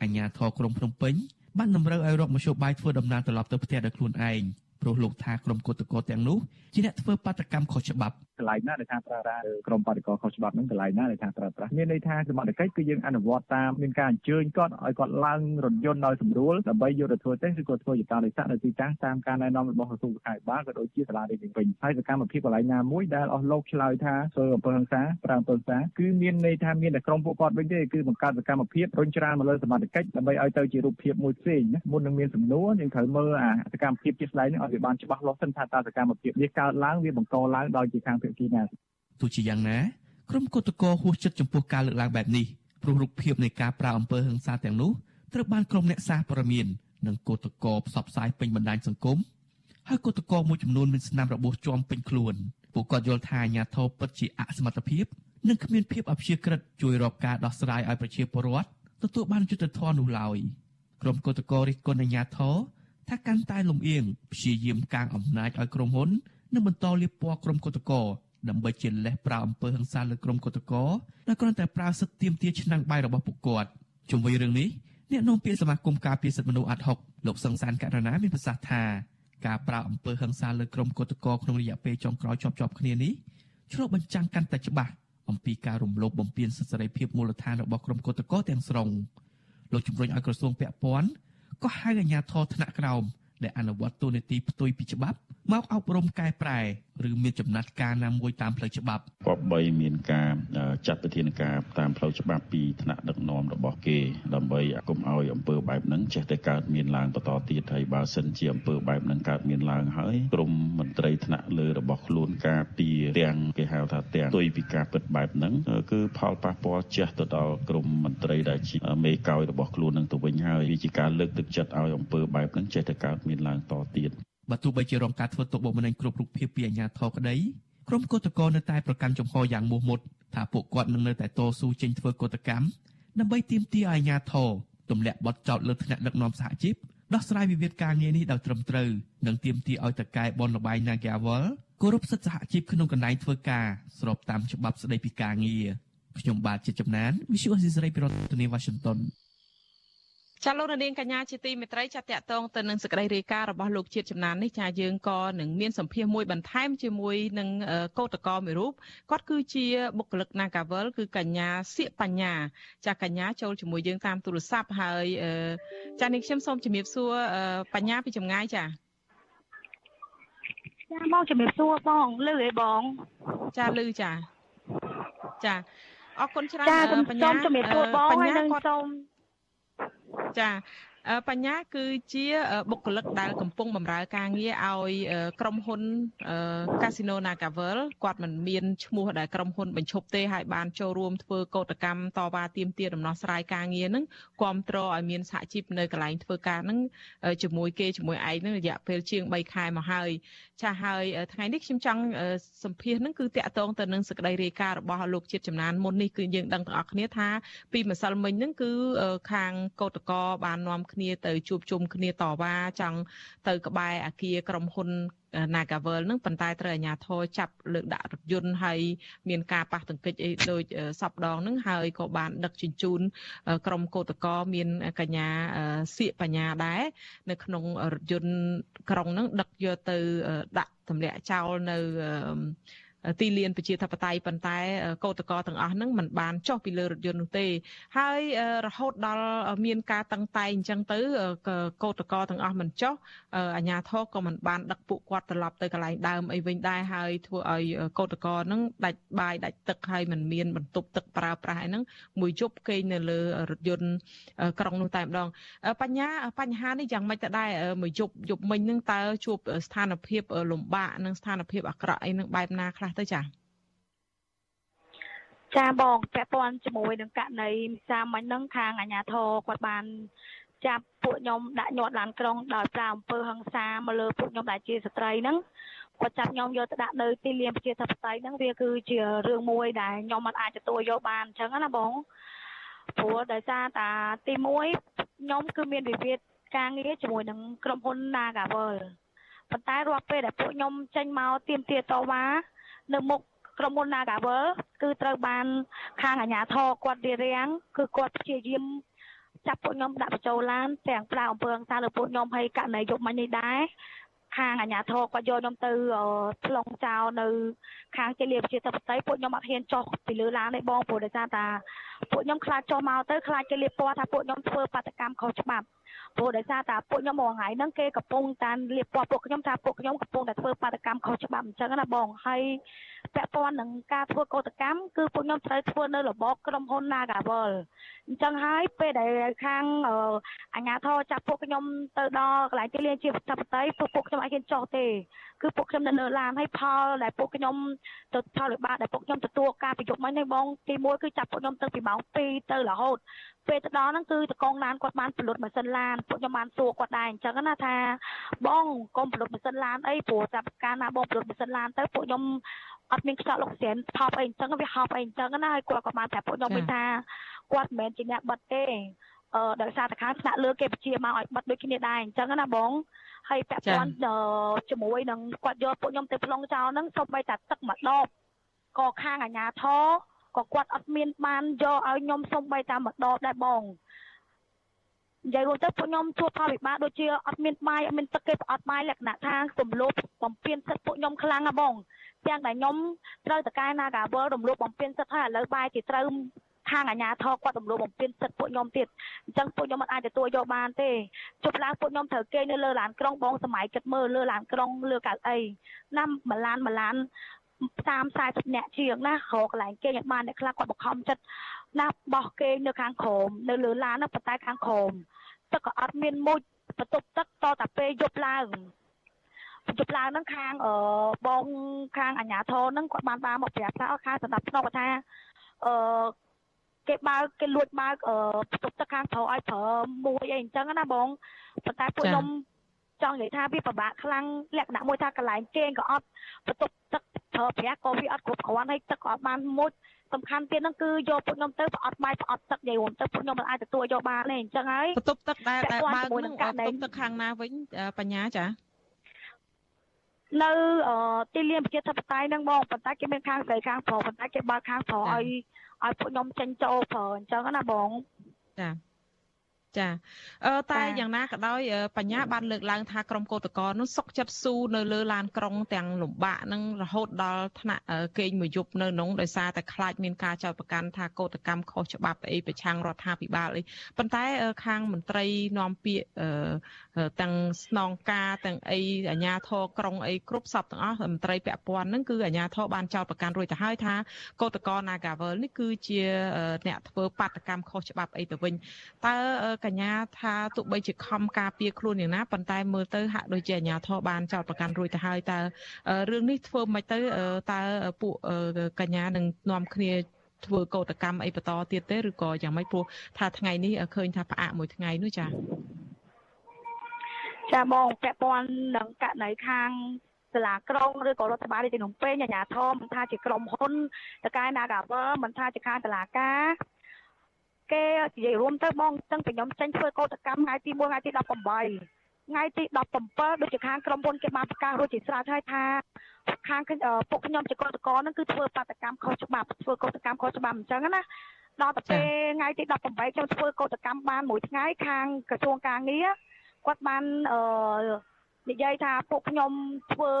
អាញាធរក្រុងភ្នំពេញ បានតម្រូវឲ្យរកមធ្យោបាយធ្វើដំណើរត្រឡប់ទៅផ្ទះដោយខ្លួនឯងព្រោះលោកថាក្រុមគឧតកោទាំងនោះជាអ្នកធ្វើបាតកម្មខុសច្បាប់ កន្លែងណាដែលថាប្រើប្រាស់ក្រុមបាតកោខុសច្បាប់ហ្នឹងកន្លែងណាដែលថាប្រើប្រាស់មានន័យថាសមត្ថកិច្ចគឺយើងអនុវត្តតាមមានការអញ្ជើញគាត់ឲ្យគាត់ឡើងរថយន្តដោយស្រួលដើម្បីយកទៅធ្វើតេស្តឬក៏ធ្វើយន្តរិស័កនៅទីតាំងតាមការណែនាំរបស់ក្រសួងសុខាភិបាលក៏ដូចជាសាលារៀនវិញហើយសកម្មភាពកន្លែងណាមួយដែលអស់លោកឆ្លើយថាធ្វើអំពើហិង្សាប្រើអំពើហិង្សាគឺមានន័យថាមានតែក្រុមពួកគាត់វិញទេគឺបង្កើតសកម្មភាពរុញច្រានមកលើសមត្ថកិច្ចដើម្បីឲ្យទៅជារូបភាពមួយផ្សេងណាមុននឹងមានសំណួរយើងត្រូវមើលអាសកម្មភាពជាក់ស្ដែងនេះឲ្យវាបានច្បាស់លាស់សិនថាតើសកម្មភាពនេះកើតឡើងវាបង្កឡើងដោយជាខាងភាគីណាទោះជាយ៉ាងណាក្រុមគឧតកោហួសចិត្តចំពោះការលើកឡើងបែបនេះព្រោះរូបភាពនៃការប្រើអំពើហិង្សាទាំងនោះត្រូវបានក្រុមអ្នកសារព័ត៌មាននិងគឧតកោផ្សព្វផ្សាយពេញបណ្ដាញសង្គមហើយគឧតកោមួយចំនួនមានស្នាមរបួសជាំពេញខ្លួនពួកគាត់យល់ថាអាញាធរពិតជាអសមត្ថភាពនិងគ្មានភាពអព្យាក្រឹតជួយរកការដោះស្រាយឲ្យប្រជាពលរដ្ឋទទួលបានយុត្តិធម៌នោះឡើយក្រុមគឧតកោរិះគន់អាញាធរថាកាន់តែលំអៀងព្យាយាមកាងអំណាចឲ្យក្រុមហ៊ុន និងបន្តលៀបពណ៌ក្រុមគឧតកោដើម្បីជាលេសប្រើអំពើហិង្សាលើក្រុមកុតកោដែលគ្រាន់តែប្រើសិទ្ធិទាមទារឆ្នាំងបាយរបស់ពួកគាត់ជុំវិញរឿងនេះអ្នកនាំពាក្យសមាគមការពារសិទ្ធិមនុស្សអាត់ហុកលោកសង្សានករណាមានប្រសាសន៍ថាការប្រើអំពើហិង្សាលើក្រុមកុតកោក្នុងរយៈពេលចុងក្រោយជាប់ជាប់គ្នានេះឆ្លុះបញ្ចាំងកាន់តែច្បាស់អំពីការរំលោភបំពានសិទ្ធិសេរីភាពមូលដ្ឋានរបស់ក្រុមកុតកោទាំងស្រុងលោកជំរុញឲ្យក្រសួងពាក់ព័ន្ធក៏ហៅអាជ្ញាធរថ្នាក់ក្រោមដែលអនុវត្តទូនីតិផ្ទុយពីច្បាប់ មកអប់រំកែប្រែឬមានចំណាត់ការណាមួយតាមផ្លូវច្បាប់គប្បីមានការចាត់វិធានការតាមផ្លូវច្បាប់ពីថ្នាក់ដឹកនាំរបស់គេដើម្បីកុំឲ្យអំពើបែបហ្នឹងចេះតែកើតមានឡើងបន្តទៀតហើយបើសិនជាអំពើបែបហ្នឹងកើតមានឡើងហើយក្រមមន្ត្រីថ្នាក់លើរបស់ខ្លួនការពីទាំងគេហៅថាទាំងទុយពីការពិតបែបហ្នឹងគឺផលប៉ះពាល់ចេះទៅដល់ក្រមមន្ត្រីដែលជាមេកោយរបស់ខ្លួននឹងទៅវិញហើយវាជាការលើកទឹកចិត្តឲ្យអំពើបែបហ្នឹងចេះតែកើតមានឡើងតទៀត បើទោះបីជារងការធ្វើទុកបុកម្នេញគ្រប់រូបភាពពីអាជ្ញាធរក្តីក្រុមកោតក្រនៅតែប្រកាន់ជំហរយ៉ាងមោះមុតថាពួកគាត់នឹងនៅតែតស៊ូចេញធ្វើកោតកម្មដើម្បីទាមទារឲ្យអាជ្ញាធរទម្លាក់បទចោទលើថ្នាក់ដឹកនាំសហជីពដោះស្រាយវិវាទការងារនេះដោយត្រឹមត្រូវនិងទាមទារឲ្យតកែបនលបៃ Nagawal គោរពសិទ្ធិសហជីពក្នុងកន្លែងធ្វើការស្របតាមច្បាប់ស្តីពីការងារខ្ញុំបាទជាចំណាន Visual Society ពីរដ្ឋធានី Washington ចាលោកនាងកញ្ញាជាទីមេត្រីចាតតងទៅនឹងសេចក្តីរាយការណ៍របស់លោកជាតិចំណាននេះចាយើងក៏នឹងមានសម្ភារមួយបន្ថែមជាមួយនឹងកោតក្រមួយរូបគាត់គឺជាបុគ្គលិក Nagavel គឺកញ្ញាសៀកបញ្ញា ចាកញ្ញាចូលជាមួយយើងតាមទូរស័ព្ទហើយចានេះខ្ញុំសូមជំរាបសួរបញ្ញាពីចម្ងាយចាចាបងជំរាបសួរបងលឺអីបងចាលឺចាចាអរគុណច្រើនបញ្ញាសូមជំរាបសួរបងហើយនឹងសូម ចា បញ្ញាគឺជាបុគ្គលិកដែលកំពុងបម្រើការងារឲ្យក្រុមហ៊ុន Casino Nagavel គាត់មិនមានឈ្មោះដែលក្រុមហ៊ុនបញ្ឈប់ទេហើយបានចូលរួមធ្វើកោតកម្មតវ៉ាទាមទារដំណោះស្រាយការងារនឹងគ្រប់គ្រងឲ្យមានសហជីពនៅកន្លែងធ្វើការនឹងជាមួយគេជាមួយឯងនឹងរយៈពេលជាង3ខែមកហើយចាហើយថ្ងៃនេះខ្ញុំចង់សម្ភាសនឹងគឺតាក់ទងទៅនឹងសក្តីរាយការណ៍របស់លោកជាតិចំណានមុននេះគឺយើងដឹងទាំងអស់គ្នាថាពីម្សិលមិញនឹងគឺខាងកោតកបាននាំគ្នាទៅជួបជុំគ្នាតវ៉ាចង់ទៅក្បែរអាគារក្រុមហ៊ុន Nagavel នឹងប៉ុន្តែត្រូវអាជ្ញាធរចាប់លើកដាក់រថយន្តហើយមានការប៉ះទង្គិចអីដូចសពដងហ្នឹងហើយក៏បានដឹកជញ្ជូនក្រុមកោតកោមានកញ្ញាសៀកបញ្ញាដែរនៅក្នុងរថយន្តក្រុងហ្នឹងដឹកយកទៅដាក់ទម្លាក់ចោលនៅ ទីលានប្រជាធិបតេយ្យប៉ុន្តែកោតកោទាំងអស់ហ្នឹងมันបានចុះពីលើរថយន្តនោះទេ ហើយរហូតដល់មានការតឹងតែងអញ្ចឹងទៅកោតកោទាំងអស់มันចុះអាជ្ញាធរក៏มันបានដឹកពួកគាត់ត្រឡប់ទៅកន្លែងដើមអីវិញដែរហើយធ្វើឲ្យកោតកោហ្នឹងដាច់បាយដាច់ទឹកហើយมันមានបន្ទប់ទឹកប្រើប្រាស់អីហ្នឹងមួយយប់គេងនៅលើរថយន្តក្រុងនោះតែម្ដងបញ្ញាបញ្ហានេះយ៉ាងម៉េចទៅដែរមួយយប់យប់មិញហ្នឹងតើជួបស្ថានភាពលំបាកនិងស្ថានភាពអាក្រក់អីហ្នឹងបែបណាខ្លះ ទៅចា៎ចាបងពាក់ព័ន្ធជាមួយនឹងករណីសាមិញហ្នឹងខាងអាជ្ញាធរគាត់បានចាប់ពួកខ្ញុំដាក់ញាត់ឡានក្រុងដោយប្រើអំពើហិង្សាមកលើពួកខ្ញុំដែលជាស្ត្រីហ្នឹងគាត់ចាប់ខ្ញុំយកទៅដាក់នៅទីលានប្រជាធិបតេយ្យហ្នឹងវាគឺជារឿងមួយដែលខ្ញុំមិនអាចទទួលយកបានអញ្ចឹងណាបងព្រោះដោយសារតាទី1ខ្ញុំគឺមានវិវាទការងារជាមួយនឹងក្រុមហ៊ុន Nagavel ប៉ុន្តែរាល់ពេលដែលពួកខ្ញុំចេញមកទៀមទាតវ៉ា នៅមុខក្រុមហ៊ុន Nagavel គឺត្រូវបានខាងអាជ្ញាធរគាត់រៀបរៀងគឺគាត់ព្យាយាមចាប់ពួកខ្ញុំដាក់បញ្ចូលឡានទាំងផ្លាកអំពើហិង្សាលើពួកខ្ញុំហើយករណីយកមិញនេះដែរខាងអាជ្ញាធរគាត់យកខ្ញុំទៅឆ្លងចោលនៅ ខាងជាលាប្រជាធិបតេយ្យពួកខ្ញុំអត់ហ៊ានចុះពីលើឡានទេបងព្រោះដោយសារតាពួកខ្ញុំខ្លាចចុះមកទៅខ្លាចគេលៀបពណ៌ថាពួកខ្ញុំធ្វើបាតកម្មខុសច្បាប់ ព្រោះដោយសារតាពួកខ្ញុំមួយថ្ងៃហ្នឹងគេកំពុងតាលៀបពណ៌ពួកខ្ញុំថាពួកខ្ញុំកំពុងតែធ្វើបាតកម្មខុសច្បាប់អញ្ចឹងណាបងហើយពាក់ព័ន្ធនឹងការធ្វើកោតកម្មគឺពួកខ្ញុំត្រូវធ្វើនៅរបបក្រុមហ៊ុន Nagawal អញ្ចឹងហើយពេលដែលខាងអាជ្ញាធរចាប់ពួកខ្ញុំទៅដល់កន្លែងទីលានជាប្រតិបត្តិពួកពួកខ្ញុំអាចហ៊ានចុះទេគឺពួកខ្ញុំនៅលើឡានហើយផលដែលពួកខ្ញុំទៅផលវិបាកដែលពួកខ្ញុំទទួលការប្រយុទ្ធមិញនេះបងទី1គឺចាប់ពួកខ្ញុំទៅពីម៉ោង2ទៅរហូតពេលទៅដល់ហ្នឹងគឺតកងឡានគាត់បានផលិតម៉ាស៊ីនឡានពួកខ្ញុំបានសួរគាត់ដែរអញ្ចឹងណាថាបងកុំផលិតម៉ាស៊ីនឡានអីព្រោះតែកាលណាបងផលិតម៉ាស៊ីនឡានទៅពួកខ្ញុំអត់មានខ្យល់អុកស៊ីហ្សែនថប់អីអញ្ចឹងវាហប់អីអញ្ចឹងណាហើយគាត់ក៏បានប្រាប់ពួកខ្ញុំវិញថាគាត់មិនមែនជាអ្នកបិទទេអឺដោយសារតែខាងថ្នាក់លើគេបញ្ជាមកឲ្យបិទដូចគ្នាដែរអញ្ចឹងណាបងហើយពាក់ព័ន្ធជាមួយនឹងគាត់យកពួកខ្ញុំទៅប្លង់ចោលហ្នឹងសូម្បីតែទឹកមួយដបក៏ខាងអាជ្ញាធរ ក៏គាត់អត់មានបានយកឲ្យខ្ញុំសូម្បីតែម្ដងដែរបងនិយាយរួមទៅពួកខ្ញុំជួបផលវិបាកដូចជាអត់មានបាយអត់មានទឹកគេអត់បាយលក្ខណៈថាសំលោបបំពេញសិទ្ធពួកខ្ញុំខ្លាំងណាបងទាំងតែខ្ញុំត្រូវតកែណាកាវលរំលោភបំពេញសិទ្ធហើយឥឡូវបាយជាត្រូវខាងអាជ្ញាធរគាត់រំលោភបំពេញសិទ្ធពួកខ្ញុំទៀតអញ្ចឹងពួកខ្ញុំមិនអាចទទួលយកបានទេជប់ឡើងពួកខ្ញុំត្រូវគេនៅលើឡានក្រុងបងសម័យគិតមើលលើឡានក្រុងលើកៅអីណាម្លានម្លាន 30 40នាក់ជាងណារកកន្លែងគេឲ្យបានអ្នកខ្លះគាត់បង្ខំចិត្តណាបោះគេនៅខាងក្រោមនៅលើឡានណាប៉ុន្តែខាងក្រោមទឹកក៏អត់មានមុជបន្ទប់ទឹកតតែពេលយប់ឡើងជប់ឡើងហ្នឹងខាងអឺបងខាងអាជ្ញាធរហ្នឹងគាត់បានបានមកប្រាប់ថាខាងសម្រាប់ស្នប់ថាអឺគេបើកគេលួចបើកអឺបន្ទប់ទឹកខាងក្រៅឲ្យប្រើមួយអីអញ្ចឹងណាបងប៉ុន្តែពួកខ្ញុំចង់និយាយថាវាពិបាកខ្លាំងលក្ខណៈមួយថាកន្លែងគេងក៏អត់បន្ទប់ទឹក ប្រើប្រាស់ក៏វាអត់គ្រប់គ្រាន់ហើយទឹកក៏អត់បានមុជសំខាន់ទៀតហ្នឹងគឺយកពួកខ្ញុំទៅប្រអត់បាយប្រអត់ទឹកនិយាយរួមទៅពួកខ្ញុំមិនអាចទទួលយកបានទេអញ្ចឹងហើយបន្ទប់ទឹកដែលដែលបើកហ្នឹងបន្ទប់ទឹកខាងណាវិញបញ្ញាចានៅទីលានប្រជាធិបតេយ្យហ្នឹងបងប៉ុន្តែគេមានខាងស្រីខាងប្រុសប៉ុន្តែគេបើកខាងប្រុសឲ្យឲ្យពួកខ្ញុំចេញចូលប្រើអញ្ចឹងណាបងចា ចាអឺតែយ៉ាងណាក៏ដោយបញ្ញាបានលើកឡើងថាក្រុមកោតក្រនោះសុកចិត្តស៊ូនៅលើឡានក្រុងទាំងលំបាកនឹងរហូតដល់ថ្នាក់គេងមួយយប់នៅក្នុងដោយសារតែខ្លាចមានការចោទប្រកាន់ថាកោតកម្មខុសច្បាប់អីប្រឆាំងរដ្ឋាភិបាលអីប៉ុន្តែខាងមន្ត្រីនាំពាក្យទាំងស្នងការទាំងអីអាជ្ញាធរក្រុងអីគ្រប់សពទាំងអស់មន្ត្រីពាក់ព័ន្ធហ្នឹងគឺអាជ្ញាធរបានចោទប្រកាន់រួចទៅហើយថាកោតក្រ Nagavel នេះគឺជាអ្នកធ្វើបាតកម្មខុសច្បាប់អីទៅវិញតើកញ្ញាថាទោះបីជាខំការពារខ្លួនយ៉ាងណាប៉ុន្តែមើលទៅហាក់ដូចជាអាញាធរបានចោតប្រកាន់រួចទៅហើយតើរឿងនេះធ្វើមិនទៅតើពួកកញ្ញានឹងនាំគ្នាធ្វើកោតកម្មអីបន្តទៀតទេឬក៏យ៉ាងម៉េចព្រោះថាថ្ងៃនេះឃើញថាផ្អាកមួយថ្ងៃនោះចាចាបងពាក់ព័ន្ធនឹងករណីខាងសាលាក្រុងឬក៏រដ្ឋបាលរាជធានីភ្នំពេញអាជ្ញាធរមិនថាជាក្រុមហ៊ុនតកែ Nagavel មិនថាជាខាងសាលាការ គេនិយាយរួមទៅបងចឹងពីខ្ញុំចេញធ្វើកោតកម្មថ្ងៃទី1ថ្ងៃទី18ថ្ងៃទី17ដូចជាខាងក្រុមហ៊ុនគេបានប្រកាសរួចជាស្រេចហើយថាខាងពួកខ្ញុំជាកតកហ្នឹងគឺធ្វើបាតកម្មខុសច្បាប់ធ្វើកតកម្មខុសច្បាប់អញ្ចឹងណាដល់ទៅពេលថ្ងៃទី18ខ្ញុំធ្វើកតកម្មបានមួយថ្ងៃខាងក្រសួងការងារគាត់បានអឺនិយាយថាពួកខ្ញុំធ្វើ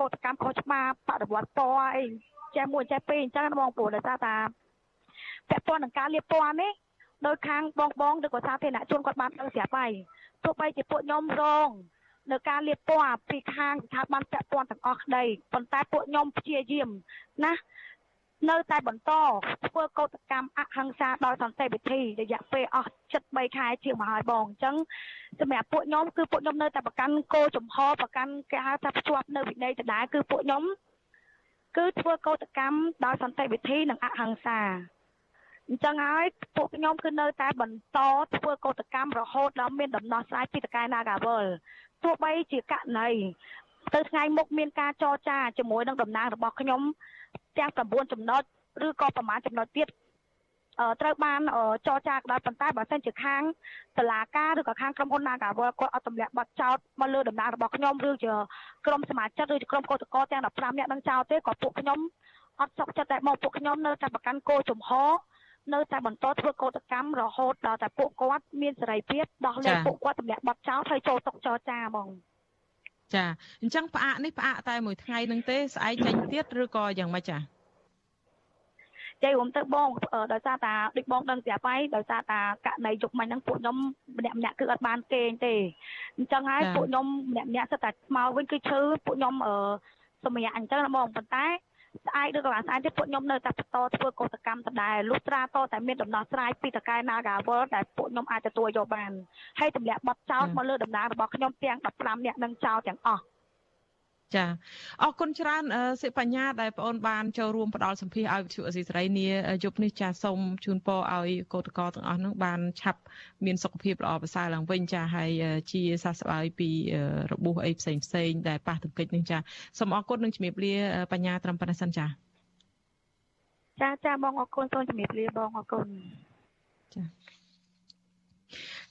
កតកម្មខុសច្បាប់បដិវត្តពណ៌អីចេះមួយចេះពីរអញ្ចឹងបងប្អូនដោយសារថាពាក់ព័ន្ធនឹងការលាបពណ៌នេះ ដោយខាងបងបងឬក៏សាធារណជនគាត់បានដឹងស្រាប់ហើយទោះបីជាពួកខ្ញុំរងនៅការលៀបពណ៌ពីខាងស្ថាប័នពាក់ព័ន្ធទាំងអស់ក្តីប៉ុន្តែពួកខ្ញុំព្យាយាមណានៅតែបន្តធ្វើកោតកម្មអហិង្សាដោយសន្តិវិធីរយៈពេលអស់73ខែជាងមកហើយបងអញ្ចឹងសម្រាប់ពួកខ្ញុំគឺពួកខ្ញុំនៅតែប្រកាន់គោលចំហប្រកាន់គេហៅថាភ្ជាប់នៅវិន័យដដែលគឺពួកខ្ញុំគឺធ្វើកោតកម្មដោយសន្តិវិធីនិងអហិង្សា អញ្ចឹងហើយពួកខ្ញុំគឺនៅតែបន្តធ្វើកោតកម្មរហូតដល់មានដំណោះស្រាយពីតកែ Nagawal ទោះបីជាករណីទៅថ្ងៃមុខមានការចរចាជាមួយនឹងតំណាងរបស់ខ្ញុំទាំង9ចំណុចឬក៏ប្រមាណចំណុចទៀតត្រូវបានចរចាដោយប៉ុន្តែបើសិនជាខាងតឡាការឬក៏ខាងក្រុមហ៊ុន Nagawal គាត់អត់ទម្លាក់ប័ណ្ណចោតមកលើតំណាងរបស់ខ្ញុំឬជាក្រុមសមាជិកឬជាក្រុមកោតក្រទាំង15នាក់នឹងចោតទេក៏ពួកខ្ញុំអត់សុខចិត្តតែមកពួកខ្ញុំនៅតែប្រកាន់គោលចំហ នៅតែបន្តធ្វើកោតកម្មរហូតដល់តែពួកគាត់មានសេរីភាពដោះលែងពួកគាត់ទម្លាក់ប័ណ្ណចោលហើយចូលតុចរចាហ្មងចាអញ្ចឹងផ្អាកនេះផ្អាកតែមួយថ្ងៃនឹងទេស្អែកចេញទៀតឬក៏យ៉ាងម៉េចចាចៃរួមទៅបងដោយសារតាដូចបងដឹងស្រាប់ហើយដោយសារតាករណីយុគមិញហ្នឹងពួកខ្ញុំម្នាក់ម្នាក់គឺអត់បានគេងទេអញ្ចឹងហើយពួកខ្ញុំម្នាក់ម្នាក់សិតតែមកវិញគឺឈឺពួកខ្ញុំអឺសម្រាប់អញ្ចឹងណាបងប៉ុន្តែ ស្អែកឬក៏ស្អែកទៀតពួកខ្ញុំនៅតែបន្តធ្វើកោតកម្មដដែលលុះត្រាតតែមានដំណោះស្រាយពីតកែ Nagawal ដែលពួកខ្ញុំអាចទទួលយកបានហើយទម្លាក់បတ်ចោតមកលើដំណើររបស់ខ្ញុំទាំង15នាក់នឹងចោតទាំងអស់ ចាអរគុណច្រើនសិបញ្ញាដែលបងអូនបានចូលរួមផ្ដល់សម្ភារឲ្យវិទ្យុអសីសេរីនាយប់នេះចាសូមជូនពរឲ្យកោតក្រទាំងអស់នោះបានឆាប់មានសុខភាពល្អប្រសើរឡើងវិញចាហើយជាសះស្បើយពីរបួសអីផ្សេងផ្សេងដែលប៉ះទង្គិចនឹងចាសូមអរគុណនិងជំរាបលាបញ្ញាត្រឹមប៉ុណ្ណេះសិនចាចាចាបងអរគុណសូមជំរាបលាបងអរគុណចា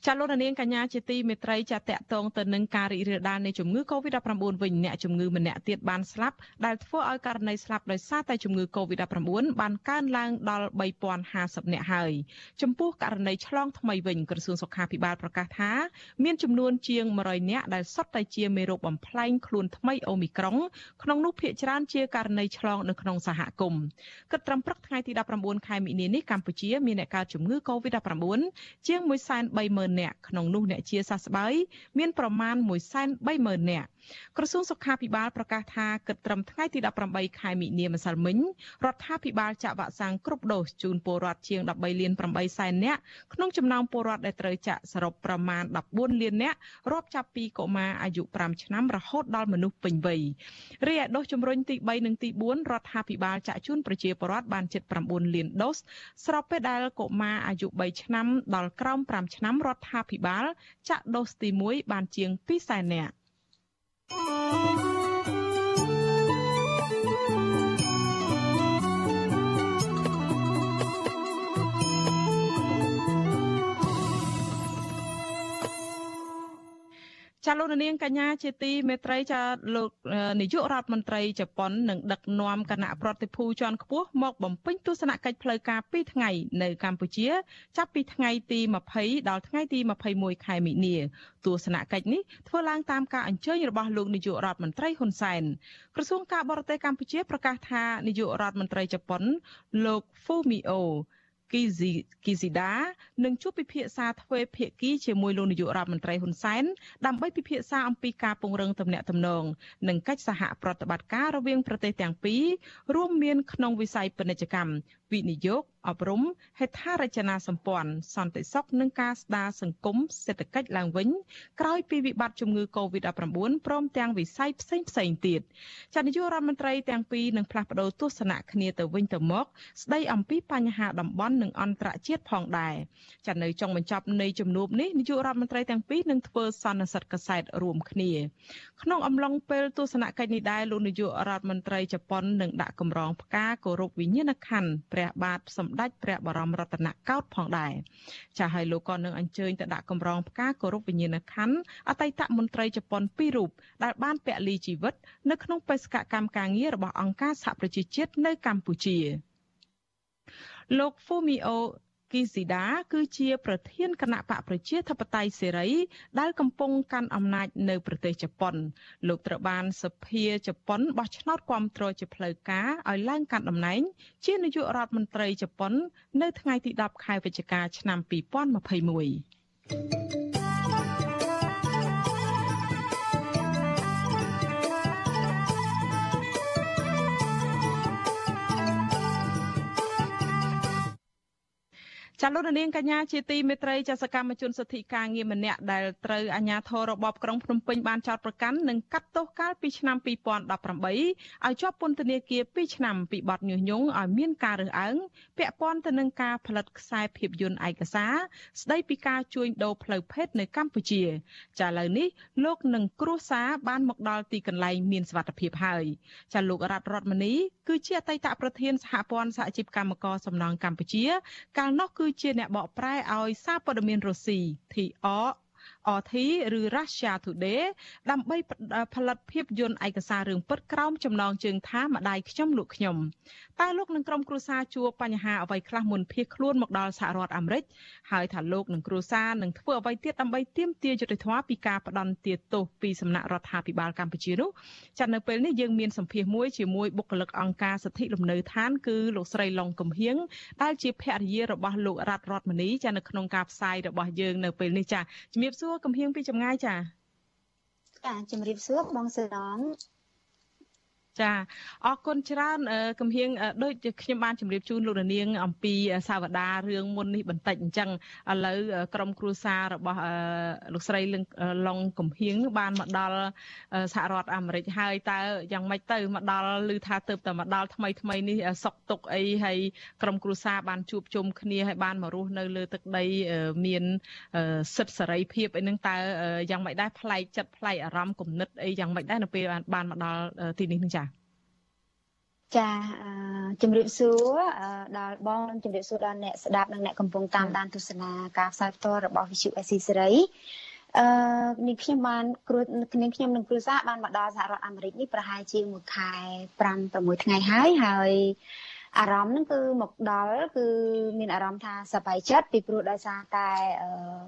ចាលោកនាងកញ្ញាជាទីមេត្រីចាតកតងទៅនឹងការរីករាលដាលនៃជំងឺ Covid-19 វិញអ្នកជំងឺម្នាក់ទៀតបានស្លាប់ដែលធ្វើឲ្យករណីស្លាប់ដោយសារតែជំងឺ Covid-19 បានកើនឡើងដល់3050នាក់ហើយចំពោះករណីឆ្លងថ្មីវិញក្រសួងសុខាភិបាលប្រកាសថាមានចំនួនជាង100នាក់ដែលសុទ្ធតែជាមេរោគបំផ្លែងខ្លួនថ្មីអូមីក្រុងក្នុងនោះភាគច្រើនជាករណីឆ្លងនៅក្នុងសហគមន៍គិតត្រឹមព្រឹកថ្ងៃទី19ខែមិនិនានេះកម្ពុជាមានអ្នកកើតជំងឺ Covid-19 ជាង130,000នាក់ក្នុងនោះអ្នកជាសះស្បើយមានប្រមាណ130,000នាក់ ក្រសួងសុខាភិបាលប្រកាសថាគិតត្រឹមថ្ងៃទី18ខែមិនិនាម្សិលមិញរដ្ឋាភិបាលចាក់វ៉ាក់សាំងគ្រប់ដូសជូនពលរដ្ឋជាង13លាន8សែននាក់ក្នុងចំណោមពលរដ្ឋដែលត្រូវចាក់សរុបប្រមាណ14លាននាក់រាប់ចាប់ពីកុមារអាយុ5ឆ្នាំរហូតដល់មនុស្សពេញវ័យរីឯដូសជំរុញទី3និងទី4រដ្ឋាភិបាលចាក់ជូនប្រជាពលរដ្ឋបានជិត9លានដូសស្របពេលដែលកុមារអាយុ3ឆ្នាំដល់ក្រោម5ឆ្នាំរដ្ឋាភិបាលចាក់ដូសទី1បានជាង2សែននាក់ Música ចាលោកនាងកញ្ញាជាទីមេត្រីចាលោកនាយករដ្ឋមន្ត្រីជប៉ុននឹងដឹកនាំគណៈប្រតិភូជាន់ខ្ពស់មកបំពេញទស្សនកិច្ចផ្លូវការ2ថ្ងៃនៅកម្ពុជា ចាប់ពីថ្ងៃទី20ដល់ថ្ងៃទី21ខែមិនិនាទស្សនកិច្ចនេះធ្វើឡើងតាមការអញ្ជើញរបស់លោកនាយករដ្ឋមន្ត្រីហ៊ុនសែនក្រសួងការបរទេសកម្ពុជាប្រកាសថានាយករដ្ឋមន្ត្រីជប៉ុនលោក Fumio គីស៊ីគីស៊ីដានឹងជួបពិភាក្សាទ្វេភាគីជាមួយលោកនាយករដ្ឋមន្ត្រីហ៊ុនសែនដើម្បីពិភាក្សាអំពីការពង្រឹងទំនាក់ទំនងនិងកិច្ចសហប្រតិបត្តិការរវាងប្រទេសទាំងពីររួមមានក្នុងវិស័យពាណិជ្ជកម្ម វិនិយោគអប់រំហេដ្ឋារចនាសម្ព័ន្ធសន្តិសុខនិងការស្ដារសង្គមសេដ្ឋកិច្ចឡើងវិញក្រោយពីវិបត្តិជំងឺ Covid-19 ព្រមទាំងវិស័យផ្សេងផ្សេងទៀតចានាយករដ្ឋមន្ត្រីទាំងពីរនឹងផ្លាស់ប្តូរទស្សនៈគ្នាទៅវិញទៅមក ស្ដីអំពីបញ្ហាតំបន់និងអន្តរជាតិផងដែរចានៅចុងបញ្ចប់នៃជំនួបនេះនាយករដ្ឋមន្ត្រីទាំងពីរនឹងធ្វើសន្និសីទកសែតរួមគ្នាក្នុងអំឡុងពេលទស្សនកិច្ចនេះដែរលោកនាយករដ្ឋមន្ត្រីជប៉ុននឹងដាក់កម្រងផ្កាគោរពវិញ្ញាណក្ខន្ធព្រះបាទសម្សម្ដេចព្រះបរមរតនកោដ្ឋផងដែរចាស់ហើយលោកក៏នឹងអញ្ជើញទៅដាក់កម្រងផ្កាគោរពវិញ្ញាណក្ខន្ធអតីតមន្ត្រីជប៉ុនពីររូបដែលបានពលីជីវិតនៅក្នុងបេសកកម្មការងាររបស់អង្គការសហប្រជាជាតិនៅកម្ពុជាលោក Fumio គីស៊ីដាគឺជាប្រធានគណៈបកប្រជាធិបតេយ្យសេរី ដែលកំពុងកាន់អំណាចនៅប្រទេសជប៉ុន លោកត្រូវបានសភាជប៉ុនបោះឆ្នោតគាំទ្រជាផ្លូវការឲ្យឡើងកាន់តំណែង ជានាយករដ្ឋមន្ត្រីជប៉ុន នៅថ្ងៃទី10ខែវិច្ឆិកាឆ្នាំ2021 ចាលោកនាងកញ្ញាជាទីមេត្រីចាសកម្មជនសិទ្ធិការងារម្នាក់ដែលត្រូវអាជ្ញាធររបបក្រុងភ្នំពេញបានចោទប្រកាន់និងកាត់ទោសកាលពីឆ្នាំ2018ឲ្យជាប់ពន្ធនាគារ2ឆ្នាំពីបទញុះញង់ឲ្យមានការរើសអើងពាក់ព័ន្ធទៅនឹងការផលិតខ្សែភាពយន្តឯកសារស្ដីពីការជួញដូរផ្លូវភេទនៅកម្ពុជា ចាឥឡូវនេះលោកនឹងគ្រួសារបានមកដល់ទីកន្លែងមានសុវត្ថិភាពហើយចាលោករតរតមនីគឺជាអតីតប្រធានសហព័ន្ធសហជីពកម្មករសំណង់កម្ពុជា កាលនោះគឺជាអ្នកបកប្រែឲ្យសារព័ត៌មានរុស្ស៊ី TR RT ឬ Russia Today ដើម្បីផលិតភាពយន្តឯកសាររឿងពិតក្រោមចំណងជើងថាម្ដាយខ្ញុំលក់ខ្ញុំតើលោកនឹងក្រុមគ្រួសារជួបបញ្ហាអ្វីខ្លះមុនភៀសខ្លួនមកដល់សហរដ្ឋអាមេរិកហើយថាលោកនឹងគ្រួសារនឹងធ្វើអ្វីទៀតដើម្បីទាមទារយុត្តិធម៌ពីការផ្ដន់ទាទោសពីសំណាក់រដ្ឋាភិបាលកម្ពុជានោះចាត់នៅពេលនេះយើងមានសម្ភាសមួយជាមួយបុគ្គលិកអង្គការសិទ្ធិលំនៅឋានគឺលោកស្រីឡុងកំហៀងដែលជាភរិយារបស់លោករដ្ឋរដ្ឋមនីចានៅក្នុងការផ្សាយរបស់យើងនៅពេលនេះចាជំរាបសួរកំហៀងពីចម្ងាយចាចាជំរាបសួរបងសរង ចាអរគុណច្រើនកំហៀងដូចខ្ញុំបានជម្រាបជូនលោកនាង អំពីសាវតារឿងមុននេះបន្តិចអញ្ចឹងឥឡូវក្រុមគ្រួសាររបស់លោកស្រីឡុងកំហៀងបានមកដល់សហរដ្ឋអាមេរិកហើយតើយ៉ាងម៉េចទៅមកដល់ឬថាទៅតែមកដល់ថ្មីថ្មីនេះសុកទុកអីហើយក្រុមគ្រួសារបានជួបជុំគ្នាហើយបានមករស់នៅលើទឹកដីមានសិទ្ធិសេរីភាពអីហ្នឹងតើយ៉ាងម៉េចដែរប្លែកចិត្តប្លែកអារម្មណ៍គំនិតអីយ៉ាងម៉េចដែរនៅពេលបានមកដល់ទីនេះនឹងចា ចាជំរាបសួរដល់បងនិងជំរាបសួរដល់អ្នកស្ដាប់និងអ្នកកំពុងតាមដានទស្សនាការផ្សាយផ្ទាល់របស់ Visu SC សេរីអឺនេះខ្ញុំបានគ្រួគ្នាខ្ញុំនិងគ្រួសារបានមកដល់សហរដ្ឋអាមេរិកនេះប្រហែលជាមួយខែ5 6ថ្ងៃហើយហើយអារម្មណ៍ហ្នឹងគឺមកដល់គឺមានអារម្មណ៍ថាសប្បាយចិត្តពីព្រោះដោយសារតែ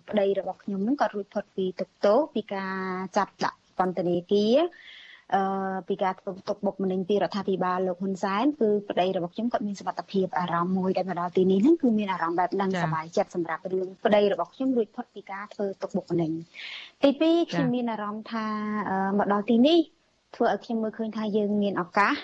ប្តីរបស់ខ្ញុំហ្នឹងក៏រួចផុតពីទុកទោសពីការចាប់ដាក់ពន្ធនាគារ អឺពីការធ្វើទុកបុកម្នេញពីរដ្ឋាភិបាលលោកហ៊ុនសែនគឺប្តីរបស់ខ្ញុំគាត់មានសមត្ថភាពអារម្មណ៍មួយដែលមកដល់ទីនេះហ្នឹងគឺមានអារម្មណ៍បែបហ្នឹងសប្បាយចិត្តសម្រាប់រឿងប្តីរបស់ខ្ញុំរួចផុតពីការធ្វើទុកបុកម្នេញទី2ខ្ញុំមានអារម្មណ៍ថាមកដល់ទីនេះធ្វើឲ្យខ្ញុំមើលឃើញថាយើងមានឱកាស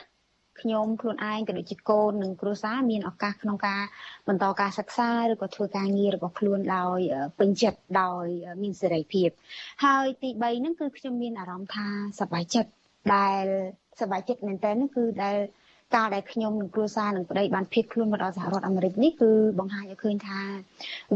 ខ្ញុំខ្លួនឯងក៏ដូចជាកូននិងគ្រួសារមានឱកាសក្នុងការបន្តការសិក្សាឬក៏ធ្វើការងាររបស់ខ្លួនដោយពេញចិត្តដោយមានសេរីភាពហើយទី3ហ្នឹងគឺខ្ញុំមានអារម្មណ៍ថាសប្បាយចិត្ត ដែលសប្បាយចិត្តមែនទែនគឺដែលការដែលខ្ញុំនិងគ្រួសារនិងប្តីបានភៀសខ្លួនមកដល់សហរដ្ឋអាមេរិកនេះគឺបង្ហាញឲ្យឃើញថា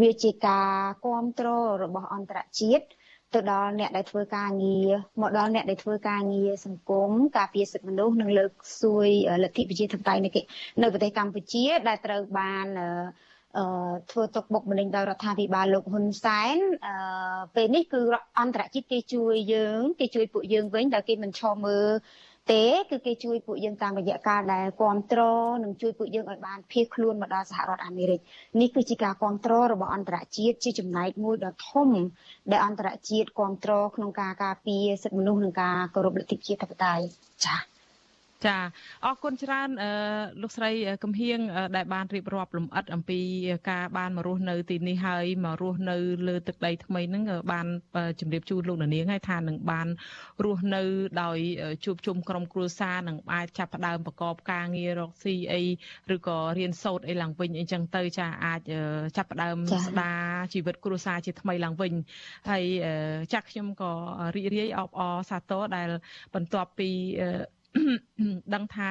វាជាការគ្រប់គ្រងរបស់អន្តរជាតិទៅដល់អ្នកដែលធ្វើការងារមកដល់អ្នកដែលធ្វើការងារសង្គមការពារសិទ្ធិមនុស្សនិងលើកស្ទួយលទ្ធិប្រជាធិបតេយ្យនៅប្រទេសកម្ពុជាដែលត្រូវបានអឺ ធ្វើទុកបុកម្នេញដោយរដ្ឋាភិបាលលោកហ៊ុនសែនអឺពេលនេះគឺអន្តរជាតិគេជួយយើងគេជួយពួកយើងវិញដែលគេមិនឈរមើលទេគឺគេជួយពួកយើងតាមរយៈការដែលគ្រប់គ្រងនិងជួយពួកយើងឲ្យបានភៀសខ្លួនមកដល់សហរដ្ឋអាមេរិកនេះគឺជាការគ្រប់គ្រងរបស់អន្តរជាតិជាចំណែកមួយដ៏ធំដែលអន្តរជាតិគ្រប់គ្រងក្នុងការការពារសិទ្ធិមនុស្សនិងការគោរពលទ្ធិប្រជាធិបតេយ្យចា៎ ចាអរគុណច្រើនលោកស្រីកំហៀងដែលបានរៀបរាប់លំអិតអំពីការបានមករស់នៅទីនេះហើយមករស់នៅលើទឹកដីថ្មីហ្នឹងបានជម្រាបជូនលោកនាងហើយថានឹងបានរស់នៅដោយជួបជុំក្រុមគ្រួសារនឹងអាចចាប់ផ្ដើមប្រកបការងាររកស៊ីអីឬក៏រៀនសូត្រអីឡើងវិញអីចឹងទៅចាអាចចាប់ផ្ដើមស្ដារជីវិតគ្រួសារជាថ្មីឡើងវិញហើយចាក់ខ្ញុំក៏រីករាយអបអរសាទរដែលបន្ទាប់ពី ដឹងថា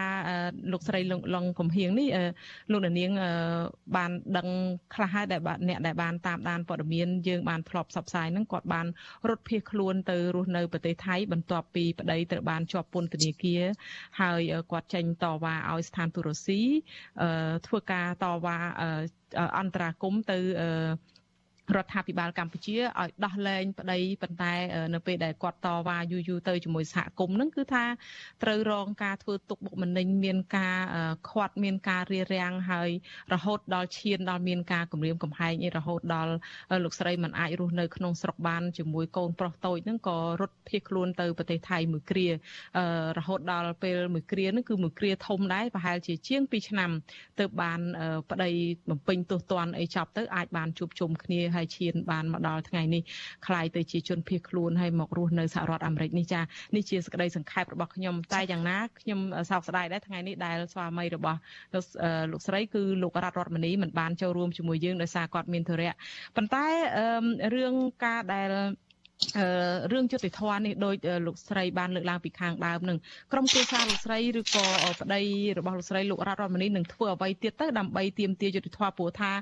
លោកស្រីលងកំហៀងនេះលោកនាងបានដឹងខ្លះហើយដែលអ្នកដែលបានតាមដានព័ត៌មានយើងបានធ្លាប់ផ្សព្វផ្សាយហ្នឹងគាត់បានរត់ភៀសខ្លួនទៅរស់នៅប្រទេសថៃបន្ទាប់ពីប្តីត្រូវបានជាប់ពន្ធនាគារហើយគាត់ចេញតវ៉ាឲ្យស្ថានទូតរុស្ស៊ីធ្វើការតវ៉ាអន្តរាគមទៅ រដ្ឋាភិបាលកម្ពុជាឲ្យដោះលែងប្តីប៉ុន្តែនៅពេលដែលគាត់តវ៉ាយូរយូរទៅជាមួយសហគមន៍ហ្នឹងគឺថាត្រូវរងការធ្វើទុកបុកម្នេញមានការខាត់មានការរារាំងហើយរហូតដល់ឈានដល់មានការគំរាមកំហែងអីរហូតដល់លោកស្រីមិនអាចរស់នៅក្នុងស្រុកបានជាមួយកូនប្រុសតូចហ្នឹងក៏រត់ភៀសខ្លួនទៅប្រទេសថៃមួយគ្រារហូតដល់ពេលមួយគ្រាហ្នឹងគឺមួយគ្រាធំដែរប្រហែលជាជាង2ឆ្នាំទៅបានប្តីបំពេញទោសទណ្ឌអីចប់ទៅអាចបានជួបជុំគ្នាហើយឈានបានមកដល់ថ្ងៃនេះคล้ายទៅជាជនភៀសខ្លួនហើយមករស់នៅសហរដ្ឋអាមេរិកនេះចានេះជាសក្តីសង្ខេបរបស់ខ្ញុំតែយ៉ាងណាខ្ញុំសោកស្ដាយដែរថ្ងៃនេះដែលស្វាមីរបស់លោកលោកស្រីគឺលោករតរដ្ឋមនីមិនបានចូលរួមជាមួយយើងដោយសារគាត់មានធុរៈប៉ុន្តែរឿងការដែល រឿងយុតិធម៌នេះដោយលោកស្រីបានលើកឡើងពីខាងដើមនឹងក្រុមគ្រួសារលោកស្រីឬក៏ប្តីរបស់លោកស្រីលោករតរដ្ឋមនីនឹងធ្វើអ្វីទៀតទៅដើម្បីទាមទារយុតិធម៌ព្រោះថា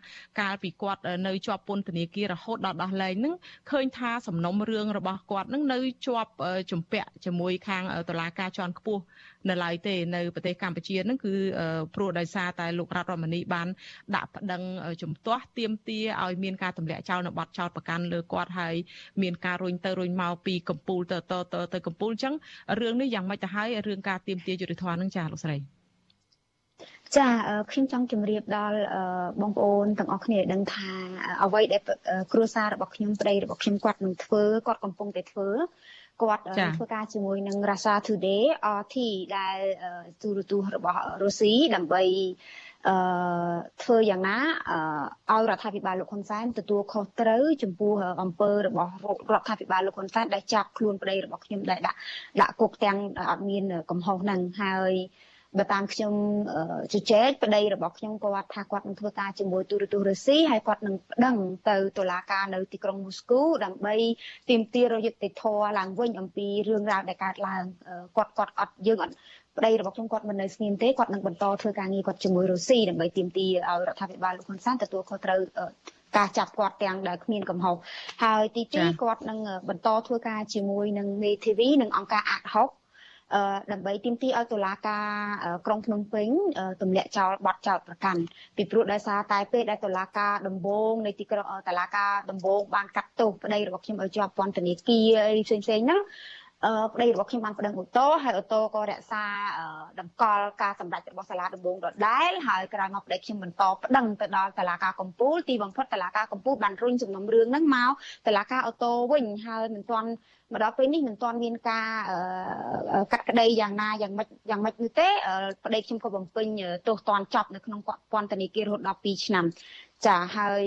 កាលពីគាត់នៅជាប់ពន្ធនាគាររហូតដល់ដោះលែងនឹងឃើញថាសំណុំរឿងរបស់គាត់នឹងនៅជាប់ជំពាក់ជាមួយខាងតុលាការជាន់ខ្ពស់ នៅឡើយទេនៅប្រទេសកម្ពុជាហ្នឹងគឺព្រោះដោយសារតែលោករដ្ឋរដ្ឋមនីបានដាក់ប្តឹងជំទាស់ទាមទារឲ្យមានការទម្លាក់ចោលនៅបទចោលប្រកាន់លើគាត់ហើយមានការរុញទៅរុញមកពីកម្ពុជាទៅទៅទៅកម្ពុជាអញ្ចឹងរឿងនេះយ៉ាងម៉េចទៅហើយរឿងការទាមទារយុត្តិធម៌ហ្នឹងចាលោកស្រីចាខ្ញុំចង់ជម្រាបដល់បងប្អូនទាំងអស់គ្នាឲ្យដឹងថាអ្វីដែលគ្រួសាររបស់ខ្ញុំប្តីរបស់ខ្ញុំគាត់នឹងធ្វើគាត់កំពុងតែធ្វើ គាត់ធ្វើការជាមួយនឹង Russia Today RT ដែលទូរទស្សន៍របស់រុស្ស៊ីដើម្បីអឺធ្វើយ៉ាងណាឲ្យរដ្ឋាភិបាលលោកហ៊ុនសែនទទួលខុសត្រូវចំពោះអំពើរបស់រដ្ឋាភិបាលលោកហ៊ុនសែនដែលចាប់ខ្លួនប្តីរបស់ខ្ញុំដែលដាក់ដាក់គុកទាំងអត់មានកំហុសហ្នឹងហើយ បើតាមខ្ញុំជជែកប្តីរបស់ខ្ញុំគាត់ថាគាត់នឹងធ្វើការជាមួយទូរទស្សន៍រុស្ស៊ីហើយគាត់នឹងប្តឹងទៅតុលាការនៅទីក្រុងមូស្គូដើម្បីទាមទារយុត្តិធម៌ឡើងវិញអំពីរឿងរ៉ាវដែលកើតឡើងគាត់គាត់អត់យើងអត់ប្តីរបស់ខ្ញុំគាត់មិននៅស្ងៀមទេគាត់នឹងបន្តធ្វើការងារគាត់ជាមួយរុស្ស៊ីដើម្បីទាមទារឲ្យរដ្ឋាភិបាលលោកហ៊ុនសែនទទួលខុសត្រូវការចាប់គាត់ទាំងដែលគ្មានកំហុសហើយទី2គាត់នឹងបន្តធ្វើការជាមួយនឹងមេធាវីនិងអង្គការអាតហុក ដើម្បីទាមទារឲ្យតុលាការក្រុងភ្នំពេញទម្លាក់ចោលបទចោទប្រកាន់ពីព្រោះដោយសារតែពេលដែលតុលាការដំបងនៃទីក្រុងតុលាការដំបងបានកាត់ទោសប្តីរបស់ខ្ញុំឲ្យជាប់ពន្ធនាគារអីផ្សេងៗហ្នឹងអឺ ប្តីរបស់ខ្ញុំបានប្តឹងអូតូហើយអូតូក៏រក្សាតម្កល់ការសម្រេចរបស់សាលាដំបងដដែលហើយក្រោយមកប្តីខ្ញុំបន្តប្តឹងទៅដល់តុលាការកំពូលទីបំផុតតុលាការកំពូលបានរុញសំណុំរឿងហ្នឹងមកតុលាការអូតូវិញហើយមិនទាន់មកដល់ពេលនេះមិនទាន់មានការកាត់ក្តីយ៉ាងណាយ៉ាងម៉េចយ៉ាងម៉េចនោះទេប្តីខ្ញុំក៏បំពេញទោសទណ្ឌចប់នៅក្នុងពន្ធនាគាររហូតដល់2ឆ្នាំ ចាហើយ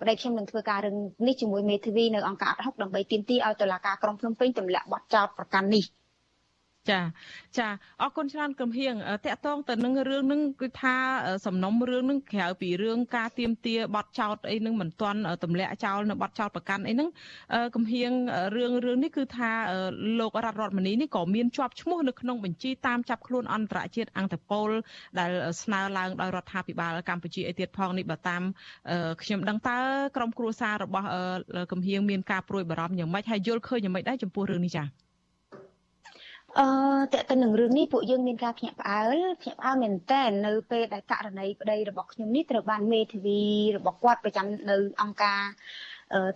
ប្តីខ្ញុំនឹងធ្វើការរឿងនេះជាមួយមេធាវីនៅអង្គការអត់ហុកដើម្បីទាមទារឲ្យតុលាការក្រុងភ្នំពេញទម្លាក់បទចោទប្រកាន់នេះ ចាចាអរគុណច្រើនកំហៀងតកតងទៅនឹងរឿងនឹងគឺថាសំណុំរឿងនឹងក្រៅពីរឿងការទៀមទាបត់ចោតអីនឹងមិនទាន់ទម្លាក់ចោលនៅបត់ចោតប្រកាន់អីនឹងកំហៀងរឿងរឿងនេះគឺថាលោករដ្ឋរដ្ឋមនីនេះក៏មានជាប់ឈ្មោះនៅក្នុងបញ្ជីតាមចាប់ខ្លួនអន្តរជាតិអង្គតពលដែលស្នើឡើងដោយរដ្ឋាភិបាលកម្ពុជាឯទៀតផងនេះបើតាមខ្ញុំដឹងតើក្រុមគ្រួសាររបស់កំហៀងមានការព្រួយបារម្ភយ៉ាងម៉េចហើយយល់ឃើញយ៉ាងម៉េចដែរចំពោះរឿងនេះចា៎ អឺតើតើនឹងរឿងនេះពួកយើងមានការភ្ញាក់ផ្អើលភ្ញាក់ផ្អើលមែនតើនៅពេលដែលករណីប្តីរបស់ខ្ញុំនេះត្រូវបានមេធាវីរបស់គាត់ប្រចាំនៅអង្គការ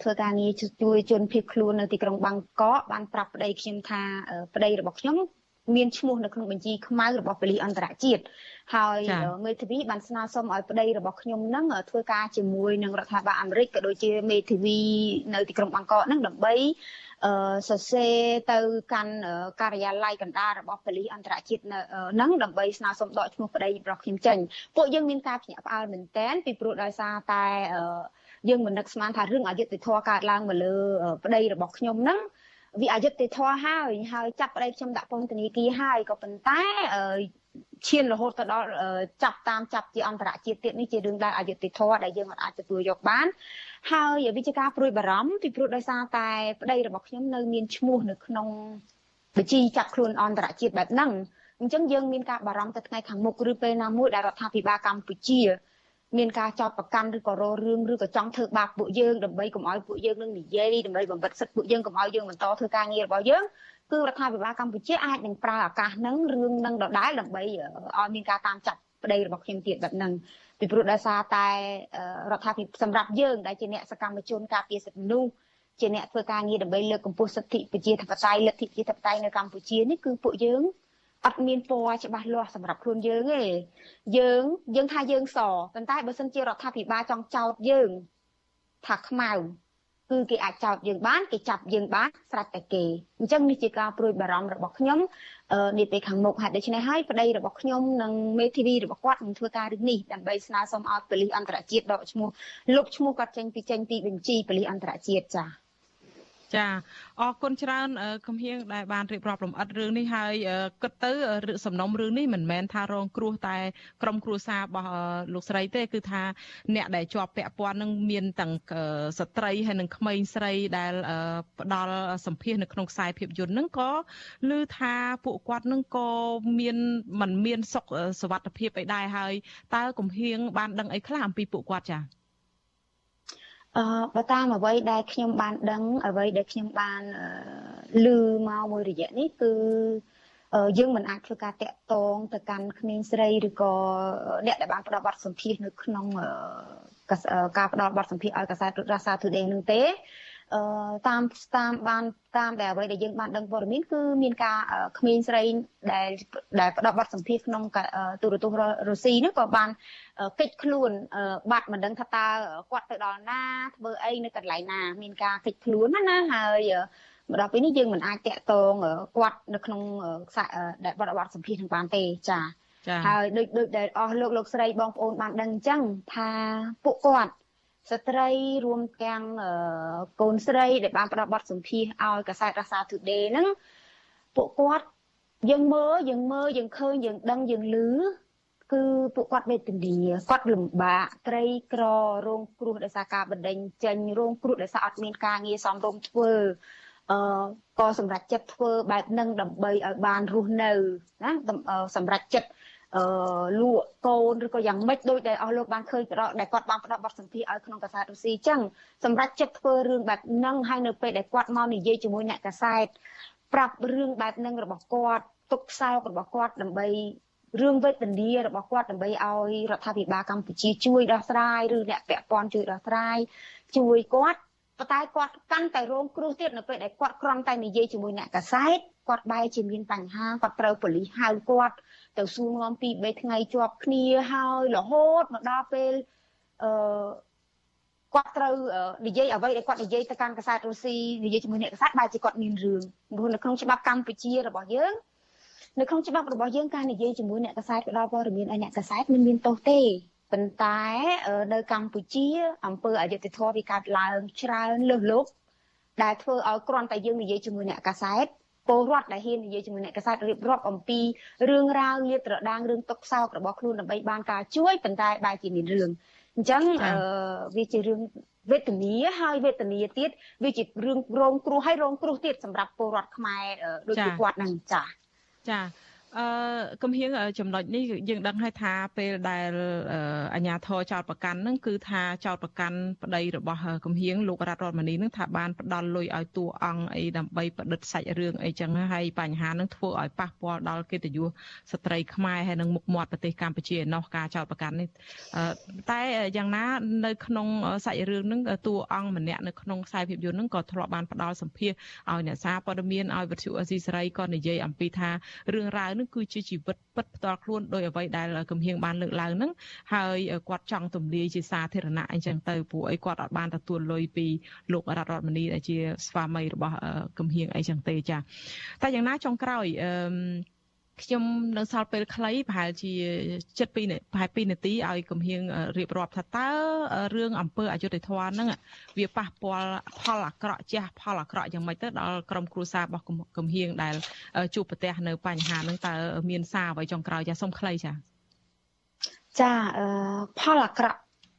ធ្វើការងារជួយជនភៀសខ្លួននៅទីក្រុងបាងកកបានប្រាប់ប្តីខ្ញុំថាប្តីរបស់ខ្ញុំមានឈ្មោះនៅក្នុងបញ្ជីខ្មៅរបស់ប៉ូលីសអន្តរជាតិហើយមេធាវីបានស្នើសុំឲ្យប្តីរបស់ខ្ញុំនឹងធ្វើការជាមួយនឹងរដ្ឋាភិបាលអាមេរិកក៏ដូចជាមេធាវីនៅទីក្រុងបាងកកនឹងដើម្បីអឺ សរសេរទៅកាន់ការិយាល័យកណ្ដាលរបស់ប៉ូលីសអន្តរជាតិនឹងដើម្បីស្នើសុំដកឈ្មោះប្តីរបស់ខ្ញុំចេញពួកយើងមានការភ្ញាក់ផ្អើលមែនទែនពីព្រោះដោយសារតែយើងមិននឹកស្មានថារឿងអយុត្តិធម៌កើតឡើងមកលើប្តីរបស់ខ្ញុំហ្នឹងវាអយុត្តិធម៌ហើយហើយចាប់ប្តីខ្ញុំដាក់ពន្ធនាគារហើយក៏ប៉ុន្តែ ឈានរហូតទៅដល់ចាប់តាមចាប់ជាអន្តរជាតិទៀតនេះជារឿងដែលអយុត្តិធម៌ដែលយើងអាចទទួលយកបាន ហើយវិជាការព្រួយបារម្ភពីព្រោះដោយសារតែប្តីរបស់ខ្ញុំនៅមានឈ្មោះនៅក្នុងបញ្ជីចាប់ខ្លួនអន្តរជាតិបែបហ្នឹងអញ្ចឹងយើងមានការបារម្ភទៅថ្ងៃខាងមុខឬពេលណាមួយដែលរដ្ឋាភិបាលកម្ពុជាមានការចោទប្រកាន់ឬក៏រករឿងឬក៏ចង់ធ្វើបាបពួកយើងដើម្បីកុំឲ្យពួកយើងនឹងនិយាយដើម្បីបំបិតសិទ្ធិពួកយើងកុំឲ្យយើងបន្តធ្វើការងាររបស់យើង គឺរដ្ឋាភិបាលកម្ពុជាអាចនឹងប្រើឱកាសហ្នឹងរឿងនឹងដដែលដើម្បីឲ្យមានការតាមចាប់ប្តីរបស់ខ្ញុំទៀតបែបហ្នឹងពីព្រោះដោយសារតែរដ្ឋាភិបាលសម្រាប់យើងដែលជាអ្នកសកម្មជនការពារសិទ្ធិមនុស្សជាអ្នកធ្វើការងារដើម្បីលើកកម្ពស់សិទ្ធិប្រជាធិបតេយ្យលទ្ធិប្រជាធិបតេយ្យនៅកម្ពុជានេះគឺពួកយើងអត់មានពណ៌ច្បាស់លាស់សម្រាប់ខ្លួនយើងទេយើងយើងថាយើងសប៉ុន្តែបើសិនជារដ្ឋាភិបាលចង់ចោទយើងថាខ្មៅ គឺគេអាចចោទយើងបានគេចាប់យើងបានស្រេចតែគេអញ្ចឹងនេះជាការព្រួយបារម្ភរបស់ខ្ញុំនាពេលខាងមុខហេតុដូច្នេះហើយប្តីរបស់ខ្ញុំនិងមេធាវីរបស់គាត់នឹងធ្វើការរឿងនេះដើម្បីស្នើសុំឲ្យប៉ូលីសអន្តរជាតិដកឈ្មោះលុបឈ្មោះគាត់ចេញពីចេញពីបញ្ជីប៉ូលីសអន្តរជាតិចា៎ ចាអរគុណច្រើនគំហៀងដែលបានរៀបរាប់លំអិតរឿងនេះហើយគិតទៅសំណុំរឿងនេះមិនមែនថារងគ្រោះតែ ក្រុមគ្រួសាររបស់លោកស្រីទេគឺថាអ្នកដែលជាប់ពាក់ព័ន្ធនឹងមានទាំងស្ត្រីហើយនិងក្មេងស្រីដែលផ្ដល់សម្ភារនៅក្នុងខ្សែភាពយន្តហ្នឹងក៏ឮថាពួកគាត់នឹងក៏មានមិនមានសុខសวัสดิភាពអីដែរហើយតើគំហៀងបានដឹងអីខ្លះអំពីពួកគាត់ចា៎ អឺបើតាមអ្វីដែលខ្ញុំបានដឹងអ្វីដែលខ្ញុំបានឮមកមួយរយៈនេះគឺយើងមិនអាចធ្វើការតាក់ទងទៅកាន់ក្មេងស្រីឬក៏អ្នកដែលបានផ្ដល់បទសម្ភាសនៅក្នុងការផ្ដល់បទសម្ភាសឲ្យកសែតរាសា Today នឹងទេអឺ តាមតាមបានតាមដែលអ្វីដែលយើងបានដឹងព័ត៌មានគឺមានការក្មេងស្រីដែលដែលផ្ដល់បទសម្ភាសក្នុងទូរទស្សន៍រុស្ស៊ីហ្នឹងក៏បានកិច្ចខ្លួនបាត់មិនដឹងថាតើគាត់ទៅដល់ណាធ្វើអីនៅកន្លែងណាមានការកិច្ចខ្លួនណាណាហើយមកដល់ពេលនេះយើងមិនអាចតាក់ទងគាត់នៅក្នុងខ្សែដែលបទបទសម្ភាសនឹងបានទេចាហើយដូចដូចដែលអស់លោកលោកស្រីបងប្អូនបានដឹងអញ្ចឹងថាពួកគាត់ ស្ត្រីរួមទាំងកូនស្រីដែលបានផ្ដល់បទសម្ភាសឲ្យកសែតរាសា Today ហ្នឹងពួកគាត់យើងមើលយើងមើលយើងឃើញយើងដឹងយើងឮគឺពួកគាត់វេទនាគាត់លំបាកក្រីក្ររងគ្រោះដោយសារការបណ្ដេញចេញរងគ្រោះដោយសារអត់មានការងារសមរម្យធ្វើអឺក៏សម្រាប់ចិត្តធ្វើបែបហ្នឹងដើម្បីឲ្យបានរស់នៅណាសម្រាប់ចិត្ត អឺលក់កូនឬក៏យ៉ាងម៉េចដូចដែលអស់លោកបានឃើញប្រដដែលគាត់បានផ្ដល់បទសម្ភាសឲ្យក្នុងកាសែតរុស្ស៊ីចឹងសម្រាប់ចិត្តធ្វើរឿងបែបហ្នឹងហើយនៅពេលដែលគាត់មកនិយាយជាមួយអ្នកកាសែតប្រាប់រឿងបែបហ្នឹងរបស់គាត់ទុកខ្សោករបស់គាត់ដើម្បីរឿងវេទនារបស់គាត់ដើម្បីឲ្យរដ្ឋាភិបាលកម្ពុជាជួយដោះស្រាយឬអ្នកពាក់ព័ន្ធជួយដោះស្រាយជួយគាត់ប៉ុន្តែគាត់កាន់តែរងគ្រោះទៀតនៅពេលដែលគាត់គ្រាន់តែនិយាយជាមួយអ្នកកាសែត គាត់បែរជាមានបញ្ហាគាត់ត្រូវប៉ូលីសហៅគាត់ទៅសួរនាំពី3ថ្ងៃជាប់គ្នាហើយរហូតមកដល់ពេលអឺគាត់ត្រូវនិយាយអ្វីដែលគាត់និយាយទៅកាន់កាសែតរុស្ស៊ីនិយាយជាមួយអ្នកកាសែតបែរជាគាត់មានរឿងព្រោះនៅក្នុងច្បាប់កម្ពុជារបស់យើងនៅក្នុងច្បាប់របស់យើងការនិយាយជាមួយអ្នកកាសែតផ្ដល់ព័ត៌មានឲ្យអ្នកកាសែតមិនមានទោសទេប៉ុន្តែនៅកម្ពុជាអង្គើអយុធធម៌វាកើតឡើងច្រើនលើសលប់ដែលធ្វើឲ្យគ្រាន់តែយើងនិយាយជាមួយអ្នកកាសែត ពលរដ្ឋដែលហ៊ាននិយាយជាមួយអ្នកកសែតរៀបរាប់អំពីរឿងរ៉ាវលាតត្រដាងរឿងទុកសោករបស់ខ្លួនដើម្បីបានការជួយប៉ុន្តែបែរជាមានរឿងអញ្ចឹងវាជារឿងវេទនាហើយវេទនាទៀតវាជារឿងរងគ្រោះហើយរងគ្រោះទៀតសម្រាប់ពលរដ្ឋខ្មែរដូចជាគាត់ហ្នឹងចាចា អឺកំហៀងចំណុចនេះយើងដឹងហើយថាពេលដែលអាញាធរចោតប្រកាន់ហ្នឹងគឺថាចោតប្រកាន់ប្តីរបស់កំហៀងលោករដ្ឋរដ្ឋមនីហ្នឹងថាបានផ្ដាល់លុយឲ្យតួអង្គអីដើម្បីប្រឌិតសាច់រឿងអីចឹងហើយបញ្ហាហ្នឹងធ្វើឲ្យប៉ះពាល់ដល់កិត្តិយសស្ត្រីខ្មែរហើយនិងមុខមាត់ប្រទេសកម្ពុជាឯណោះការចោតប្រកាន់នេះតែយ៉ាងណានៅក្នុងសាច់រឿងហ្នឹងតួអង្គម្នាក់នៅក្នុងខ្សែភាពយន្តហ្នឹងក៏ធ្លាប់បានផ្ដល់សម្ភារឲ្យអ្នកសារព័ត៌មានឲ្យវិទ្យុអេស៊ីសេរីក៏និយាយអំពីថារឿងរ៉ាវនឹងគឺជាជីវិតពិតផ្ទាល់ខ្លួនដោយអ្វីដែលកំហៀងបានលើកឡើងហ្នឹងហើយគាត់ចង់ទម្លាយជាសាធារណៈអញ្ចឹងទៅព្រោះអីគាត់អត់បានទទួលលុយពីលោករដ្ឋរដ្ឋមនីដែលជាស្វាមីរបស់កំហៀងអីចឹងទេចាតែយ៉ាងណាចុងក្រោយអឺ ខ្ញុំនៅសល់ពេលខ្លីប្រហែលជាចិត្ត2ប្រហែល2នាទីឲ្យគំហៀងរៀបរាប់ថាតើរឿងអង្គើអយុធធម៌ហ្នឹងវាប៉ះពាល់ផលអាក្រក់ជះផលអាក្រក់យ៉ាងម៉េចទៅដល់ក្រុមគ្រួសាររបស់គំហៀងដែលជួបប្រទះនៅបញ្ហាហ្នឹងតើមានសារអ្វីចុងក្រោយចាសូមខ្លីចាចាផលអាក្រក់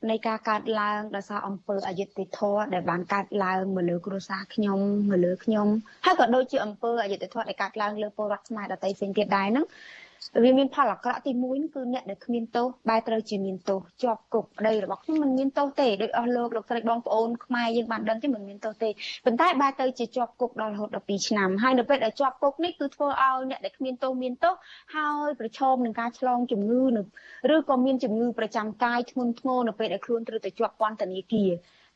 នៃការកើតឡើងដោយសារអំពើអយុត្តិធម៌ដែលបានកើតឡើងមកលើគ្រួសារខ្ញុំមកលើខ្ញុំហើយក៏ដូចជាអំពើអយុត្តិធម៌ដែលកើតឡើងលើពលរដ្ឋខ្មែរដទៃផ្សេងទៀតដែរហ្នឹង វាមានផលអាក្រក់ទី1គឺអ្នកដែលគ្មានទោសបែរត្រូវជាមានទោសជាប់គុកប្តីរបស់ខ្ញុំមិនមានទោសទេដោយអស់លោកលោកស្រីបងប្អូនខ្មែរយើងបានដឹងទេមិនមានទោសទេប៉ុន្តែបែរទៅជាជាប់គុកដល់រហូតដល់2ឆ្នាំហើយនៅពេលដែលជាប់គុកនេះគឺធ្វើឲ្យអ្នកដែលគ្មានទោសមានទោសហើយប្រឈមនឹងការឆ្លងជំងឺឬក៏មានជំងឺប្រចាំកាយធ្ងន់ធ្ងរនៅពេលដែលខ្លួនត្រូវទៅជាប់ពន្ធនាគារ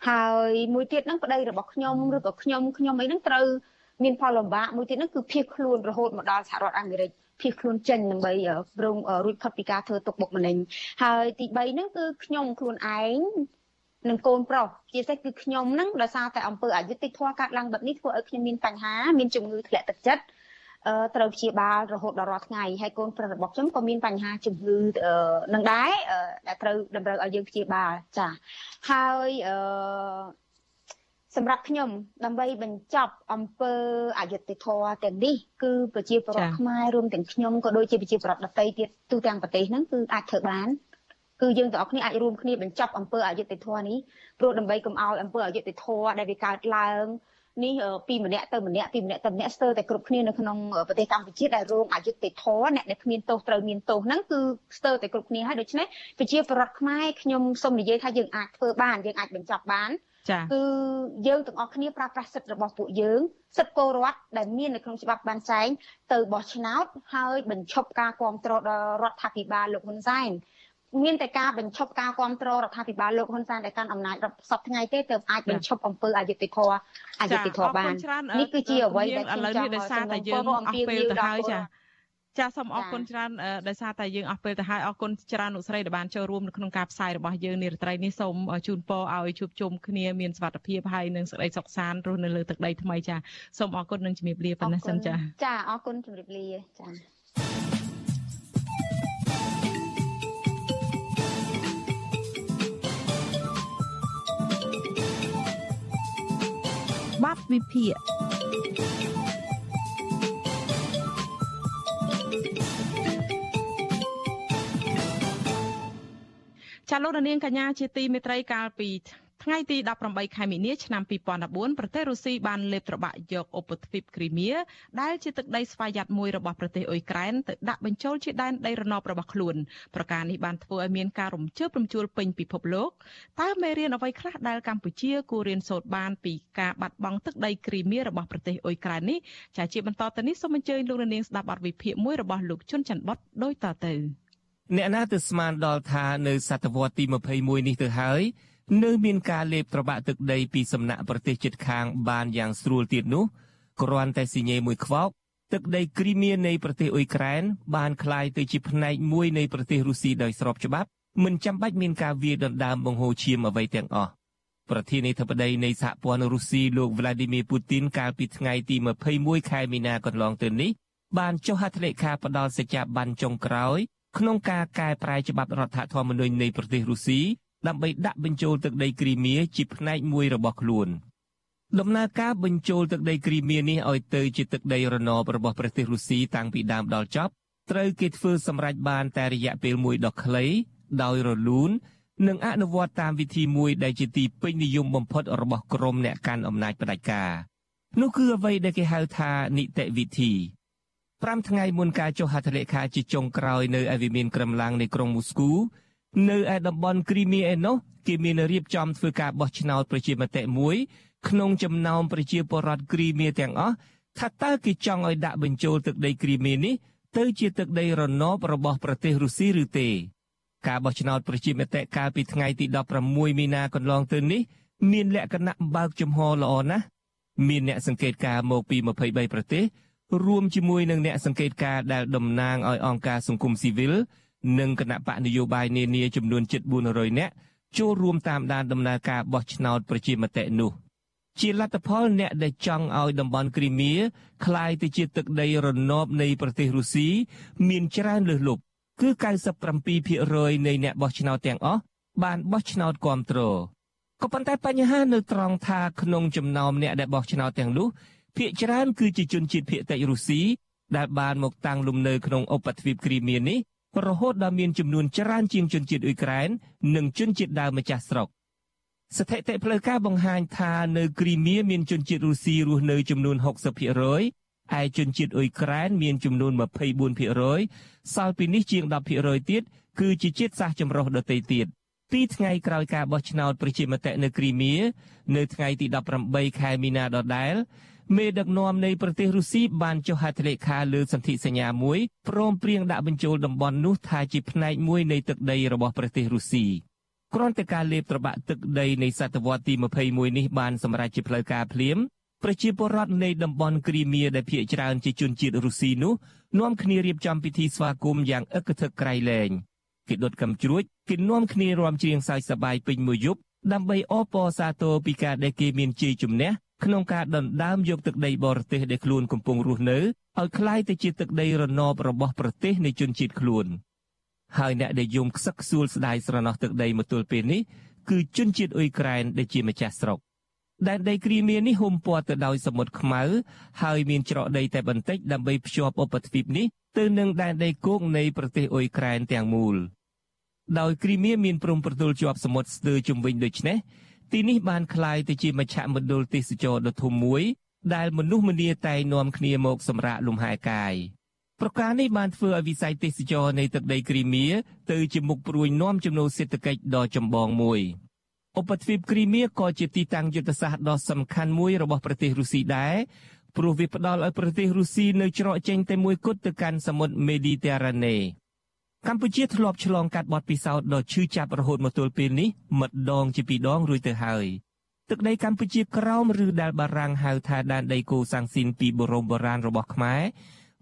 ហើយមួយទៀតហ្នឹងប្តីរបស់ខ្ញុំឬក៏ខ្ញុំខ្ញុំអីហ្នឹងត្រូវមានផលលំបាកមួយទៀតហ្នឹងគឺភៀសខ្លួនរហូតមកដល់សហរដ្ឋអាមេរិក ភៀសខ្លួនចេញដើម្បីរងរួចផុតពីការធ្វើទុកបុកម្នេញហើយទី3ហ្នឹងគឺខ្ញុំខ្លួនឯងនឹងកូនប្រុសជាពិសេសគឺខ្ញុំហ្នឹងដោយសារតែអង្គើអយុត្តិធម៌កាត់ឡើងបែបនេះធ្វើឲ្យខ្ញុំមានបញ្ហាមានជំងឺធ្លាក់ទឹកចិត្តត្រូវព្យាបាលរហូតដល់រាល់ថ្ងៃហើយកូនប្រុសរបស់ខ្ញុំក៏មានបញ្ហាជំងឺនឹងដែរដែលត្រូវតម្រូវឲ្យយើងព្យាបាលចាហើយអឺ សម្រាប់ខ្ញុំដើម្បីបញ្ចប់អំពើអយុត្តិធម៌ទាំងនេះគឺប្រជាពលរដ្ឋខ្មែររួមទាំងខ្ញុំក៏ដូចជាប្រជាពលរដ្ឋដទៃទៀតទូទាំងប្រទេសហ្នឹងគឺអាចធ្វើបានគឺយើងទាំងអស់គ្នាអាចរួមគ្នាបញ្ចប់អំពើអយុត្តិធម៌នេះព្រោះដើម្បីកុំឲ្យអំពើអយុត្តិធម៌ដែលវាកើតឡើងនេះពីម្នាក់ទៅម្នាក់ពីម្នាក់ទៅម្នាក់ស្ទើរតែគ្រប់គ្នានៅក្នុងប្រទេសកម្ពុជាដែលរងអយុត្តិធម៌អ្នកដែលគ្មានទោសត្រូវមានទោសហ្នឹងគឺស្ទើរតែគ្រប់គ្នាហើយដូច្នេះប្រជាពលរដ្ឋខ្មែរខ្ញុំសូមនិយាយថាយើងអាចធ្វើបានយើងអាចបញ្ចប់បានចា៎ គឺយើងទាំងអស់គ្នាប្រើប្រាស់សិទ្ធិរបស់ពួកយើងសិទ្ធិពលរដ្ឋដែលមាននៅក្នុងច្បាប់បានចែងទៅបោះឆ្នោតហើយបញ្ឈប់ការគ្រប់គ្រងដល់រដ្ឋាភិបាលលោកហ៊ុនសែនមានតែការបញ្ឈប់ការគ្រប់គ្រងរដ្ឋាភិបាលលោកហ៊ុនសែនដែលកាន់អំណាចសពថ្ងៃទេទើបអាចបញ្ឈប់អំពើអយុត្តិធម៌អយុត្តិធម៌បាននេះគឺជាអ្វីដែលខ្ញុំចង់ឲ្យសារតែយើងអស់ពេលទៅហើយចា ចាសូមអរគុណច្រើនដោយសារតែយើងអស់ពេលទៅហើយអរគុណច្រើនលោកស្រីដែលបានចូលរួមនៅក្នុងការផ្សាយរបស់យើងនារីត្រីនេះសូមជូនពរឲ្យជួបជុំគ្នាមានសុខភាពហើយនឹងសេចក្តីសុខសាន្តរស់នៅលើទឹកដីថ្មីចាសូមអរគុណនិងជំរាបលាប៉ុណ្ណេះសិនចាចាអរគុណជំរាបលាចាបាត់វិភាគ ចាលោកនាងកញ្ញាជាទីមេត្រីកាលពីថ្ងៃទី18ខែមីនាឆ្នាំ2014ប្រទេសរុស្ស៊ីបានលេបត្របាក់យកឧបទ្វីបគ្រីមៀដែលជាទឹកដីស្វយ័តមួយរបស់ប្រទេសអ៊ុយក្រែនទៅដាក់បញ្ចូលជាដែនដីរណបរបស់ខ្លួនប្រការនេះបានធ្វើឲ្យមានការរំជើបរំជួលពេញពិភពលោកតើមេរៀនអ្វីខ្លះដែលកម្ពុជាគួររៀនសូត្របានពីការបាត់បង់ទឹកដីគ្រីមៀរបស់ប្រទេសអ៊ុយក្រែននេះចាជាបន្តទៅនេះសូមអញ្ជើញលោកនាងស្ដាប់បទវិភាគមួយរបស់លោកជុនច័ន្ទបតដូចតទៅ អ្នកណាទៅស្មានដល់ថានៅសតវត្សទី21នេះទៅហើយនៅមានការលេបត្របាក់ទឹកដីពីសំណាក់ប្រទេសជិតខាងបានយ៉ាងស្រួលទៀតនោះគ្រាន់តែស៊ីញេមួយខ្វោកទឹកដីគ្រីមៀនៃប្រទេសអ៊ុយក្រែនបានคล้ายទៅជាផ្នែកមួយនៃប្រទេសរុស្ស៊ីដោយស្របច្បាប់មិនចាំបាច់មានការវាយដណ្ដើមបង្ហូរឈាមអ្វីទាំងអស់ប្រធានាធិបតីនៃសហព័ន្ធរុស្ស៊ីលោក Vladimir Putin កាលពីថ្ងៃទី21ខែមីនាកន្លងទៅនេះបានចុះហត្ថលេខាផ្ដល់សច្ចាប័នចុងក្រោយ ក្នុងការកែប្រែច្បាប់រដ្ឋធម្មនុញ្ញនៃប្រទេសរុស្ស៊ីដើម្បីដាក់បញ្ចូលទឹកដីគ្រីមៀជាផ្នែកមួយរបស់ខ្លួនដំណើរការបញ្ចូលទឹកដីគ្រីមៀនេះឲ្យទៅជាទឹកដីរណបរបស់ប្រទេសរុស្ស៊ីតាំងពីដើមដល់ចប់ត្រូវគេធ្វើសម្រេចបានតែរយៈពេលមួយដ៏ខ្លីដោយរលូននិងអនុវត្តតាមវិធីមួយដែលជាទីពេញនិយមបំផុតរបស់ក្រុមអ្នកកាន់អំណាចផ្ដាច់ការនោះគឺអ្វីដែលគេហៅថានីតិវិធី 5ថ្ងៃមុនការចុះហត្ថលេខាជាចុងក្រោយនៅឯវិមានក្រំឡាំងនៃក្រុងមូស្គូនៅឯតំបន់គ្រីមៀឯណោះគេមានរៀបចំធ្វើការបោះឆ្នោតប្រជាមតិមួយក្នុងចំណោមប្រជាពលរដ្ឋគ្រីមៀទាំងអស់ថាតើគេចង់ឲ្យដាក់បញ្ចូលទឹកដីគ្រីមៀនេះទៅជាទឹកដីរណបរបស់ប្រទេសរុស្ស៊ីឬទេការបោះឆ្នោតប្រជាមតិកាលពីថ្ងៃទី16មីនាកន្លងទៅនេះមានលក្ខណៈបើកចំហល្អណាស់មានអ្នកសង្កេតការមកពី23ប្រទេស រួមជាមួយនឹងអ្នកសង្កេតការណ៍ដែលតំណាងឲ្យអង្គការសង្គមស៊ីវិលនិងគណៈបកនយោបាយនានាចំនួនជិត400នាក់ចូលរួមតាមដានដំណើរការបោះឆ្នោតប្រជាមតិនោះ ជាលទ្ធផលអ្នកដែលចង់ឲ្យតំបន់គ្រីមៀคล้ายទៅជាទឹកដីរណបនៃប្រទេសរុស្ស៊ីមានច្រើនលើសលប់គឺ97%នៃអ្នកបោះឆ្នោតទាំងអស់បានបោះឆ្នោតគាំទ្រក៏ប៉ុន្តែបញ្ហានៅត្រង់ថាក្នុងចំណោមអ្នកដែលបោះឆ្នោតទាំងនោះ ភាគច្រើនគឺជាជនជាតិភាគតិចរុស្ស៊ីដែលបានមកតាំងលំនៅក្នុងឧបទ្វីបគ្រីមៀនេះរហូតដល់មានចំនួនច្រើនជាងជនជាតិអ៊ុយក្រែននិងជនជាតិដើមម្ចាស់ស្រុកស្ថិតិផ្លូវការបង្ហាញថានៅគ្រីមៀមានជនជាតិរុស្ស៊ីរស់នៅចំនួន60%ឯឯជនជាតិអ៊ុយក្រែនមានចំនួន24%សល់ពីនេះជាង10%ទៀតគឺជាជាតិសាសន៍ចម្រុះដទៃទៀតពីថ្ងៃក្រោយការបោះឆ្នោតប្រជាមតិនៅគ្រីមៀនៅថ្ងៃទី18ខែមីនាដដែល មេដឹកនាំនៃប្រទេសរុស្ស៊ីបានចុះហត្ថលេខាលើសន្ធិសញ្ញាមួយព្រមព្រៀងដាក់បញ្ចូលតំបន់នោះថាជាផ្នែកមួយនៃទឹកដីរបស់ប្រទេសរុស្ស៊ីគ្រាន់តែការលេបត្របាក់ទឹកដីនៃសតវត្សទី21នេះបានសម្រេចជាផ្លូវការភ្លាមប្រជាពលរដ្ឋនៃតំបន់គ្រីមៀដែលភាគច្រើនជាជនជាតិរុស្ស៊ីនោះនាំគ្នារៀបចំពិធីស្វាគមន៍យ៉ាងអឹកធឹកក្រៃលែងគេដុតកំជ្រួចគេនាំគ្នារាំច្រៀងសើចសប្បាយពេញមួយយប់ដើម្បីអបអរសាទរពីការដែលគេមានជ័យជំនះ ក្នុងការដណ្ដើមយកទឹកដីបរទេសដែលខ្លួនកំពុងរស់នៅឲ្យคล้ายទៅជាទឹកដីរណបរបស់ប្រទេសនៃជនជាតិខ្លួនហើយអ្នកដែលយំខ្សឹកខ្សួលស្ដាយស្រណោះទឹកដីមកទល់ពេលនេះគឺជនជាតិអ៊ុយក្រែនដែលជាម្ចាស់ស្រុកដែនដីគ្រីមៀនេះហុំព័ទ្ធទៅដោយសមុទ្រខ្មៅហើយមានច្រកដីតែបន្តិចដើម្បីភ្ជាប់ឧបទ្វីបនេះទៅនឹងដែនដីគោកនៃប្រទេសអ៊ុយក្រែនទាំងមូលដោយគ្រីមៀមានព្រំប្រទល់ជាប់សមុទ្រស្ទើរជុំវិញដូច្នេះ ទីនេះបានក្លាយទៅជាមជ្ឈមណ្ឌលទេសចរដ៏ធំមួយ ដែលមនុស្សម្នាតែងនាំគ្នាមកសម្រាកលំហែកាយប្រការនេះបានធ្វើឲ្យវិស័យទេសចរនៃទឹកដីគ្រីមៀទៅជាមុខព្រួយនាំចំណូលសេដ្ឋកិច្ចដ៏ចម្បងមួយឧបទ្វីបគ្រីមៀក៏ជាទីតាំងយុទ្ធសាស្ត្រដ៏សំខាន់មួយរបស់ប្រទេសរុស្ស៊ីដែរព្រោះវាផ្ដល់ឲ្យប្រទេសរុស្ស៊ីនៅច្រកចេញតែមួយគត់ទៅកាន់សមុទ្រមេឌីទែរ៉ាណេ កម្ពុជាធ្លាប់ឆ្លងកាត់បទពិសោធន៍ដ៏ឈឺចាប់រហូតមកទល់ពេលនេះម្ដងជាពីរដងរួចទៅហើយទឹកដីកម្ពុជាក្រោមឬដែលបារាំងហៅថាដែនដីកូសាំងស៊ីនពីបរមបុរាណរបស់ខ្មែរ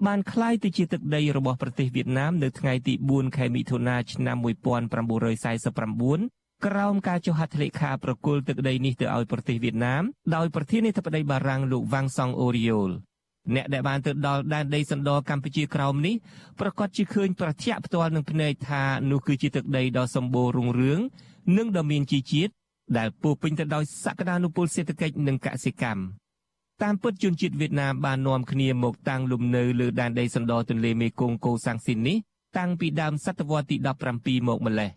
បានคล้ายទៅជាទឹកដីរបស់ប្រទេសវៀតណាមនៅថ្ងៃទី4ខែមិថុនាឆ្នាំ1949ក្រោមការចុះហត្ថលេខាប្រគល់ទឹកដីនេះទៅឲ្យប្រទេសវៀតណាមដោយប្រធានាធិបតីបារាំងលោកវ៉ាងសង់អូរីយ៉ូល អ្នកដែលបានទៅដល់ដែនដីសណ្ដោកម្ពុជាក្រោមនេះប្រកាសជាឃើញប្រតិយផ្ទាល់នឹងភ្នែកថានោះគឺជាទឹកដីដ៏សម្បូររុងរឿងនិងដ៏មានជីជាតិដែលពោពេញទៅដោយសក្តានុពលសេដ្ឋកិច្ចនិងកសិកម្មតាមពិតជនជាតិវៀតណាមបាននាំគ្នាមកតាំងលំនៅលើដែនដីសណ្ដោទន្លេមេគង្គកូសាំងស៊ីននេះតាំងពីដើមសតវត្សទី17មកម្លេះ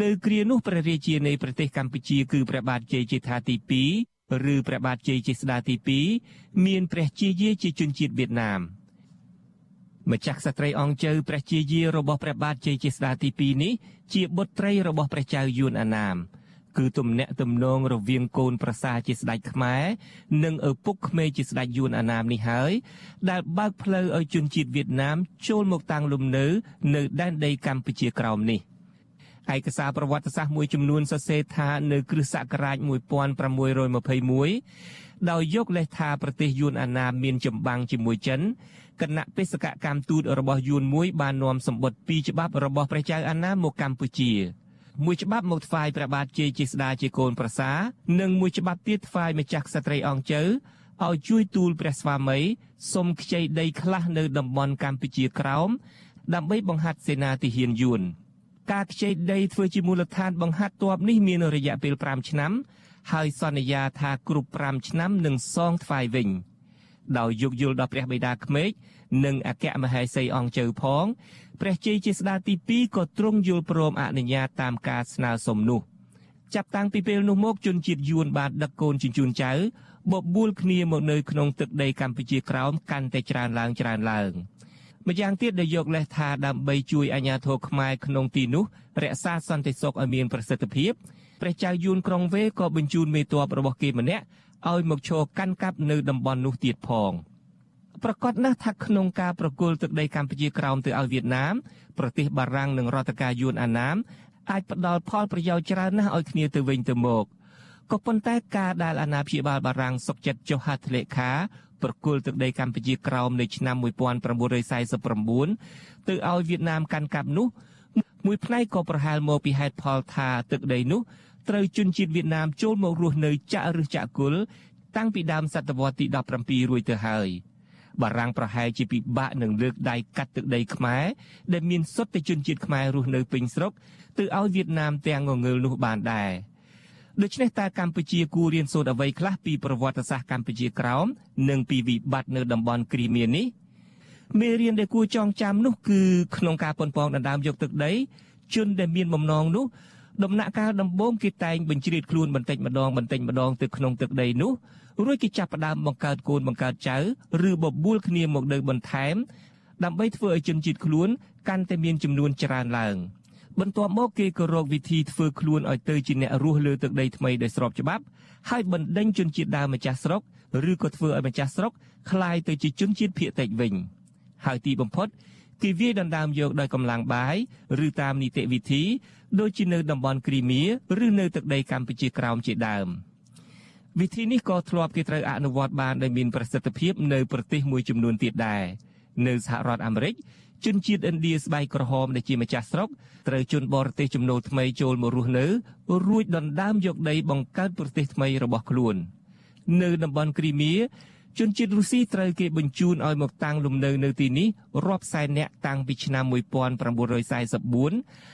នៅគ្រានោះព្រះរាជានៃប្រទេសកម្ពុជាគឺព្រះបាទជ័យជេដ្ឋាទី2 ឬព្រះបាទជ័យជេស្តាទី2មានព្រះជាយាជាជនជាតិវៀតណាមម្ចាស់ក្សត្រីអង្គជើព្រះជាយារបស់ព្រះបាទជ័យជេស្តាទី2នេះជាបុត្រីរបស់ព្រះចៅយួនអាណាម គឺទំនាក់ទំនងរវាងកូនប្រសាជាស្ដេចខ្មែរនិងឪពុកក្មេកជាស្ដេចយួនអាណាមនេះហើយដែលបើកផ្លូវឲ្យជនជាតិវៀតណាមចូលមកតាំងលំនៅនៅដែនដីកម្ពុជាក្រោមនេះ ឯកសារប្រវត្តិសាស្ត្រមួយចំនួនសរសេរថានៅគ្រិស្តសករាជ1621ដោយយកលេសថាប្រទេសយួនអាណាមមានចម្បាំងជាមួយចិនគណៈបេសកកម្មទូតរបស់យួនមួយបាននាំសម្បត្តិពីរច្បាប់របស់ព្រះចៅអាណាមមកកម្ពុជាមួយច្បាប់មកថ្វាយព្រះបាទជ័យជាស្ដាជាកូនប្រសា និងមួយច្បាប់ទៀតថ្វាយម្ចាស់ក្សត្រីអង្គជើឲ្យជួយទូលព្រះស្វាមីសុំខ្ចីដីខ្លះនៅតំបន់កម្ពុជាក្រោមដើម្បីបង្ហាត់សេនាទាហានយួន ការខ្ចីដីធ្វើជាមូលដ្ឋានបង្ហាត់ទ័ពនេះមានរយៈពេល5ឆ្នាំ ហើយសន្យាថាគ្រប់5ឆ្នាំនឹងសងថ្វាយវិញដោយយោគយល់ដល់ព្រះបិតាក្មេកនិងអគ្គមហេសីអង្គជើផងព្រះជ័យជាស្ដាទី2ក៏ទ្រង់យល់ព្រមអនុញ្ញាតតាមការស្នើសុំនោះចាប់តាំងពីពេលនោះមកជនជាតិយួនបានដឹកកូនជញ្ជូនចៅបបួលគ្នាមកនៅក្នុងទឹកដីកម្ពុជាក្រោមកាន់តែច្រើនឡើងច្រើនឡើង។ ម្យ៉ាងទៀតដែលយកលេសថាដើម្បីជួយអាជ្ញាធរខ្មែរក្នុងទីនោះរក្សាសន្តិសុខឲ្យមានប្រសិទ្ធភាពព្រះចៅយួនក្រុងវេក៏បញ្ជូនមេទ័ពរបស់គេម្នាក់ឲ្យមកឈរកាន់កាប់នៅតំបន់នោះទៀតផងប្រកាសណាស់ថាក្នុងការប្រគល់ទឹកដីកម្ពុជាក្រោមទៅឲ្យវៀតណាមប្រទេសបារាំងនិងរដ្ឋការយួនអាណាមអាចផ្ដល់ផលប្រយោជន៍ច្រើនណាស់ឲ្យគ្នាទៅវិញទៅមកក៏ប៉ុន្តែការដែលអាណាព្យាបាលបារាំងសុកចិត្តចុះហត្ថលេខា ប្រគល់ទឹកដីកម្ពុជាក្រោមនៅឆ្នាំ1949ទៅឲ្យវៀតណាមកាន់កាប់នោះ មួយផ្នែកក៏ប្រហែលមកពីហេតុផលថាទឹកដីនោះត្រូវជនជាតិវៀតណាមចូលមករស់នៅចាក់ឬចាក់គុលតាំងពីដើមសតវត្សទី17រួចទៅហើយបារាំងប្រហែលជាពិបាកនឹងលើកដៃកាត់ទឹកដីខ្មែរដែលមានសុទ្ធតែជនជាតិខ្មែររស់នៅពេញស្រុកទៅឲ្យវៀតណាមទាំងងងើលនោះបានដែរ។ ដូច្នេះតើកម្ពុជាគួររៀនសូត្រអ្វីខ្លះពីប្រវត្តិសាស្ត្រកម្ពុជាក្រោមនិងពីវិបត្តិនៅតំបន់គ្រីមៀនេះមេរៀនដែលគួរចងចាំនោះគឺក្នុងការប៉ុនប៉ងដណ្ដើមយកទឹកដីជនដែលមានបំណងនោះដំណាក់កាលដំបូងគេតែងបញ្ជ្រាបខ្លួនបន្តិចម្ដងបន្តិចម្ដងទៅក្នុងទឹកដីនោះរួចគេចាប់ផ្ដើមបង្កើតកូនបង្កើតចៅឬបបួលគ្នាមកនៅបន្ថែមដើម្បីធ្វើឲ្យជនជាតិខ្លួនកាន់តែមានចំនួនច្រើនឡើង បន្ទាប់មកគេក៏រកវិធីធ្វើខ្លួនឲ្យទៅជាអ្នករស់លើទឹកដីថ្មីដោយស្របច្បាប់ហើយបណ្ដេញជនជាតិដើមម្ចាស់ស្រុកឬក៏ធ្វើឲ្យម្ចាស់ស្រុកคล้ายទៅជាជនជាតិភៀតតិចវិញហើយទីបំផុតគេវាយដណ្ដើមយកដោយកម្លាំងបាយឬតាមនីតិវិធីដូចជានៅតំបន់គ្រីមៀឬនៅទឹកដីកម្ពុជាក្រោមជាដើមវិធីនេះក៏ធ្លាប់គេត្រូវអនុវត្តបានដោយមានប្រសិទ្ធភាពនៅប្រទេសមួយចំនួនទៀតដែរនៅសហរដ្ឋអាមេរិក ជនជាតិឥណ្ឌាស្បែកក្រហមដែលជាម្ចាស់ស្រុកត្រូវជនបរទេសចំណូលថ្មីចូលមករស់នៅរួចដណ្ដើមយកដីបង្កើតប្រទេសថ្មីរបស់ខ្លួន នៅតំបន់គ្រីមៀជនជាតិរុស្ស៊ីត្រូវគេបញ្ជូនឲ្យមកតាំងលំនៅនៅទីនេះរាប់សែននាក់តាំងពីឆ្នាំ1944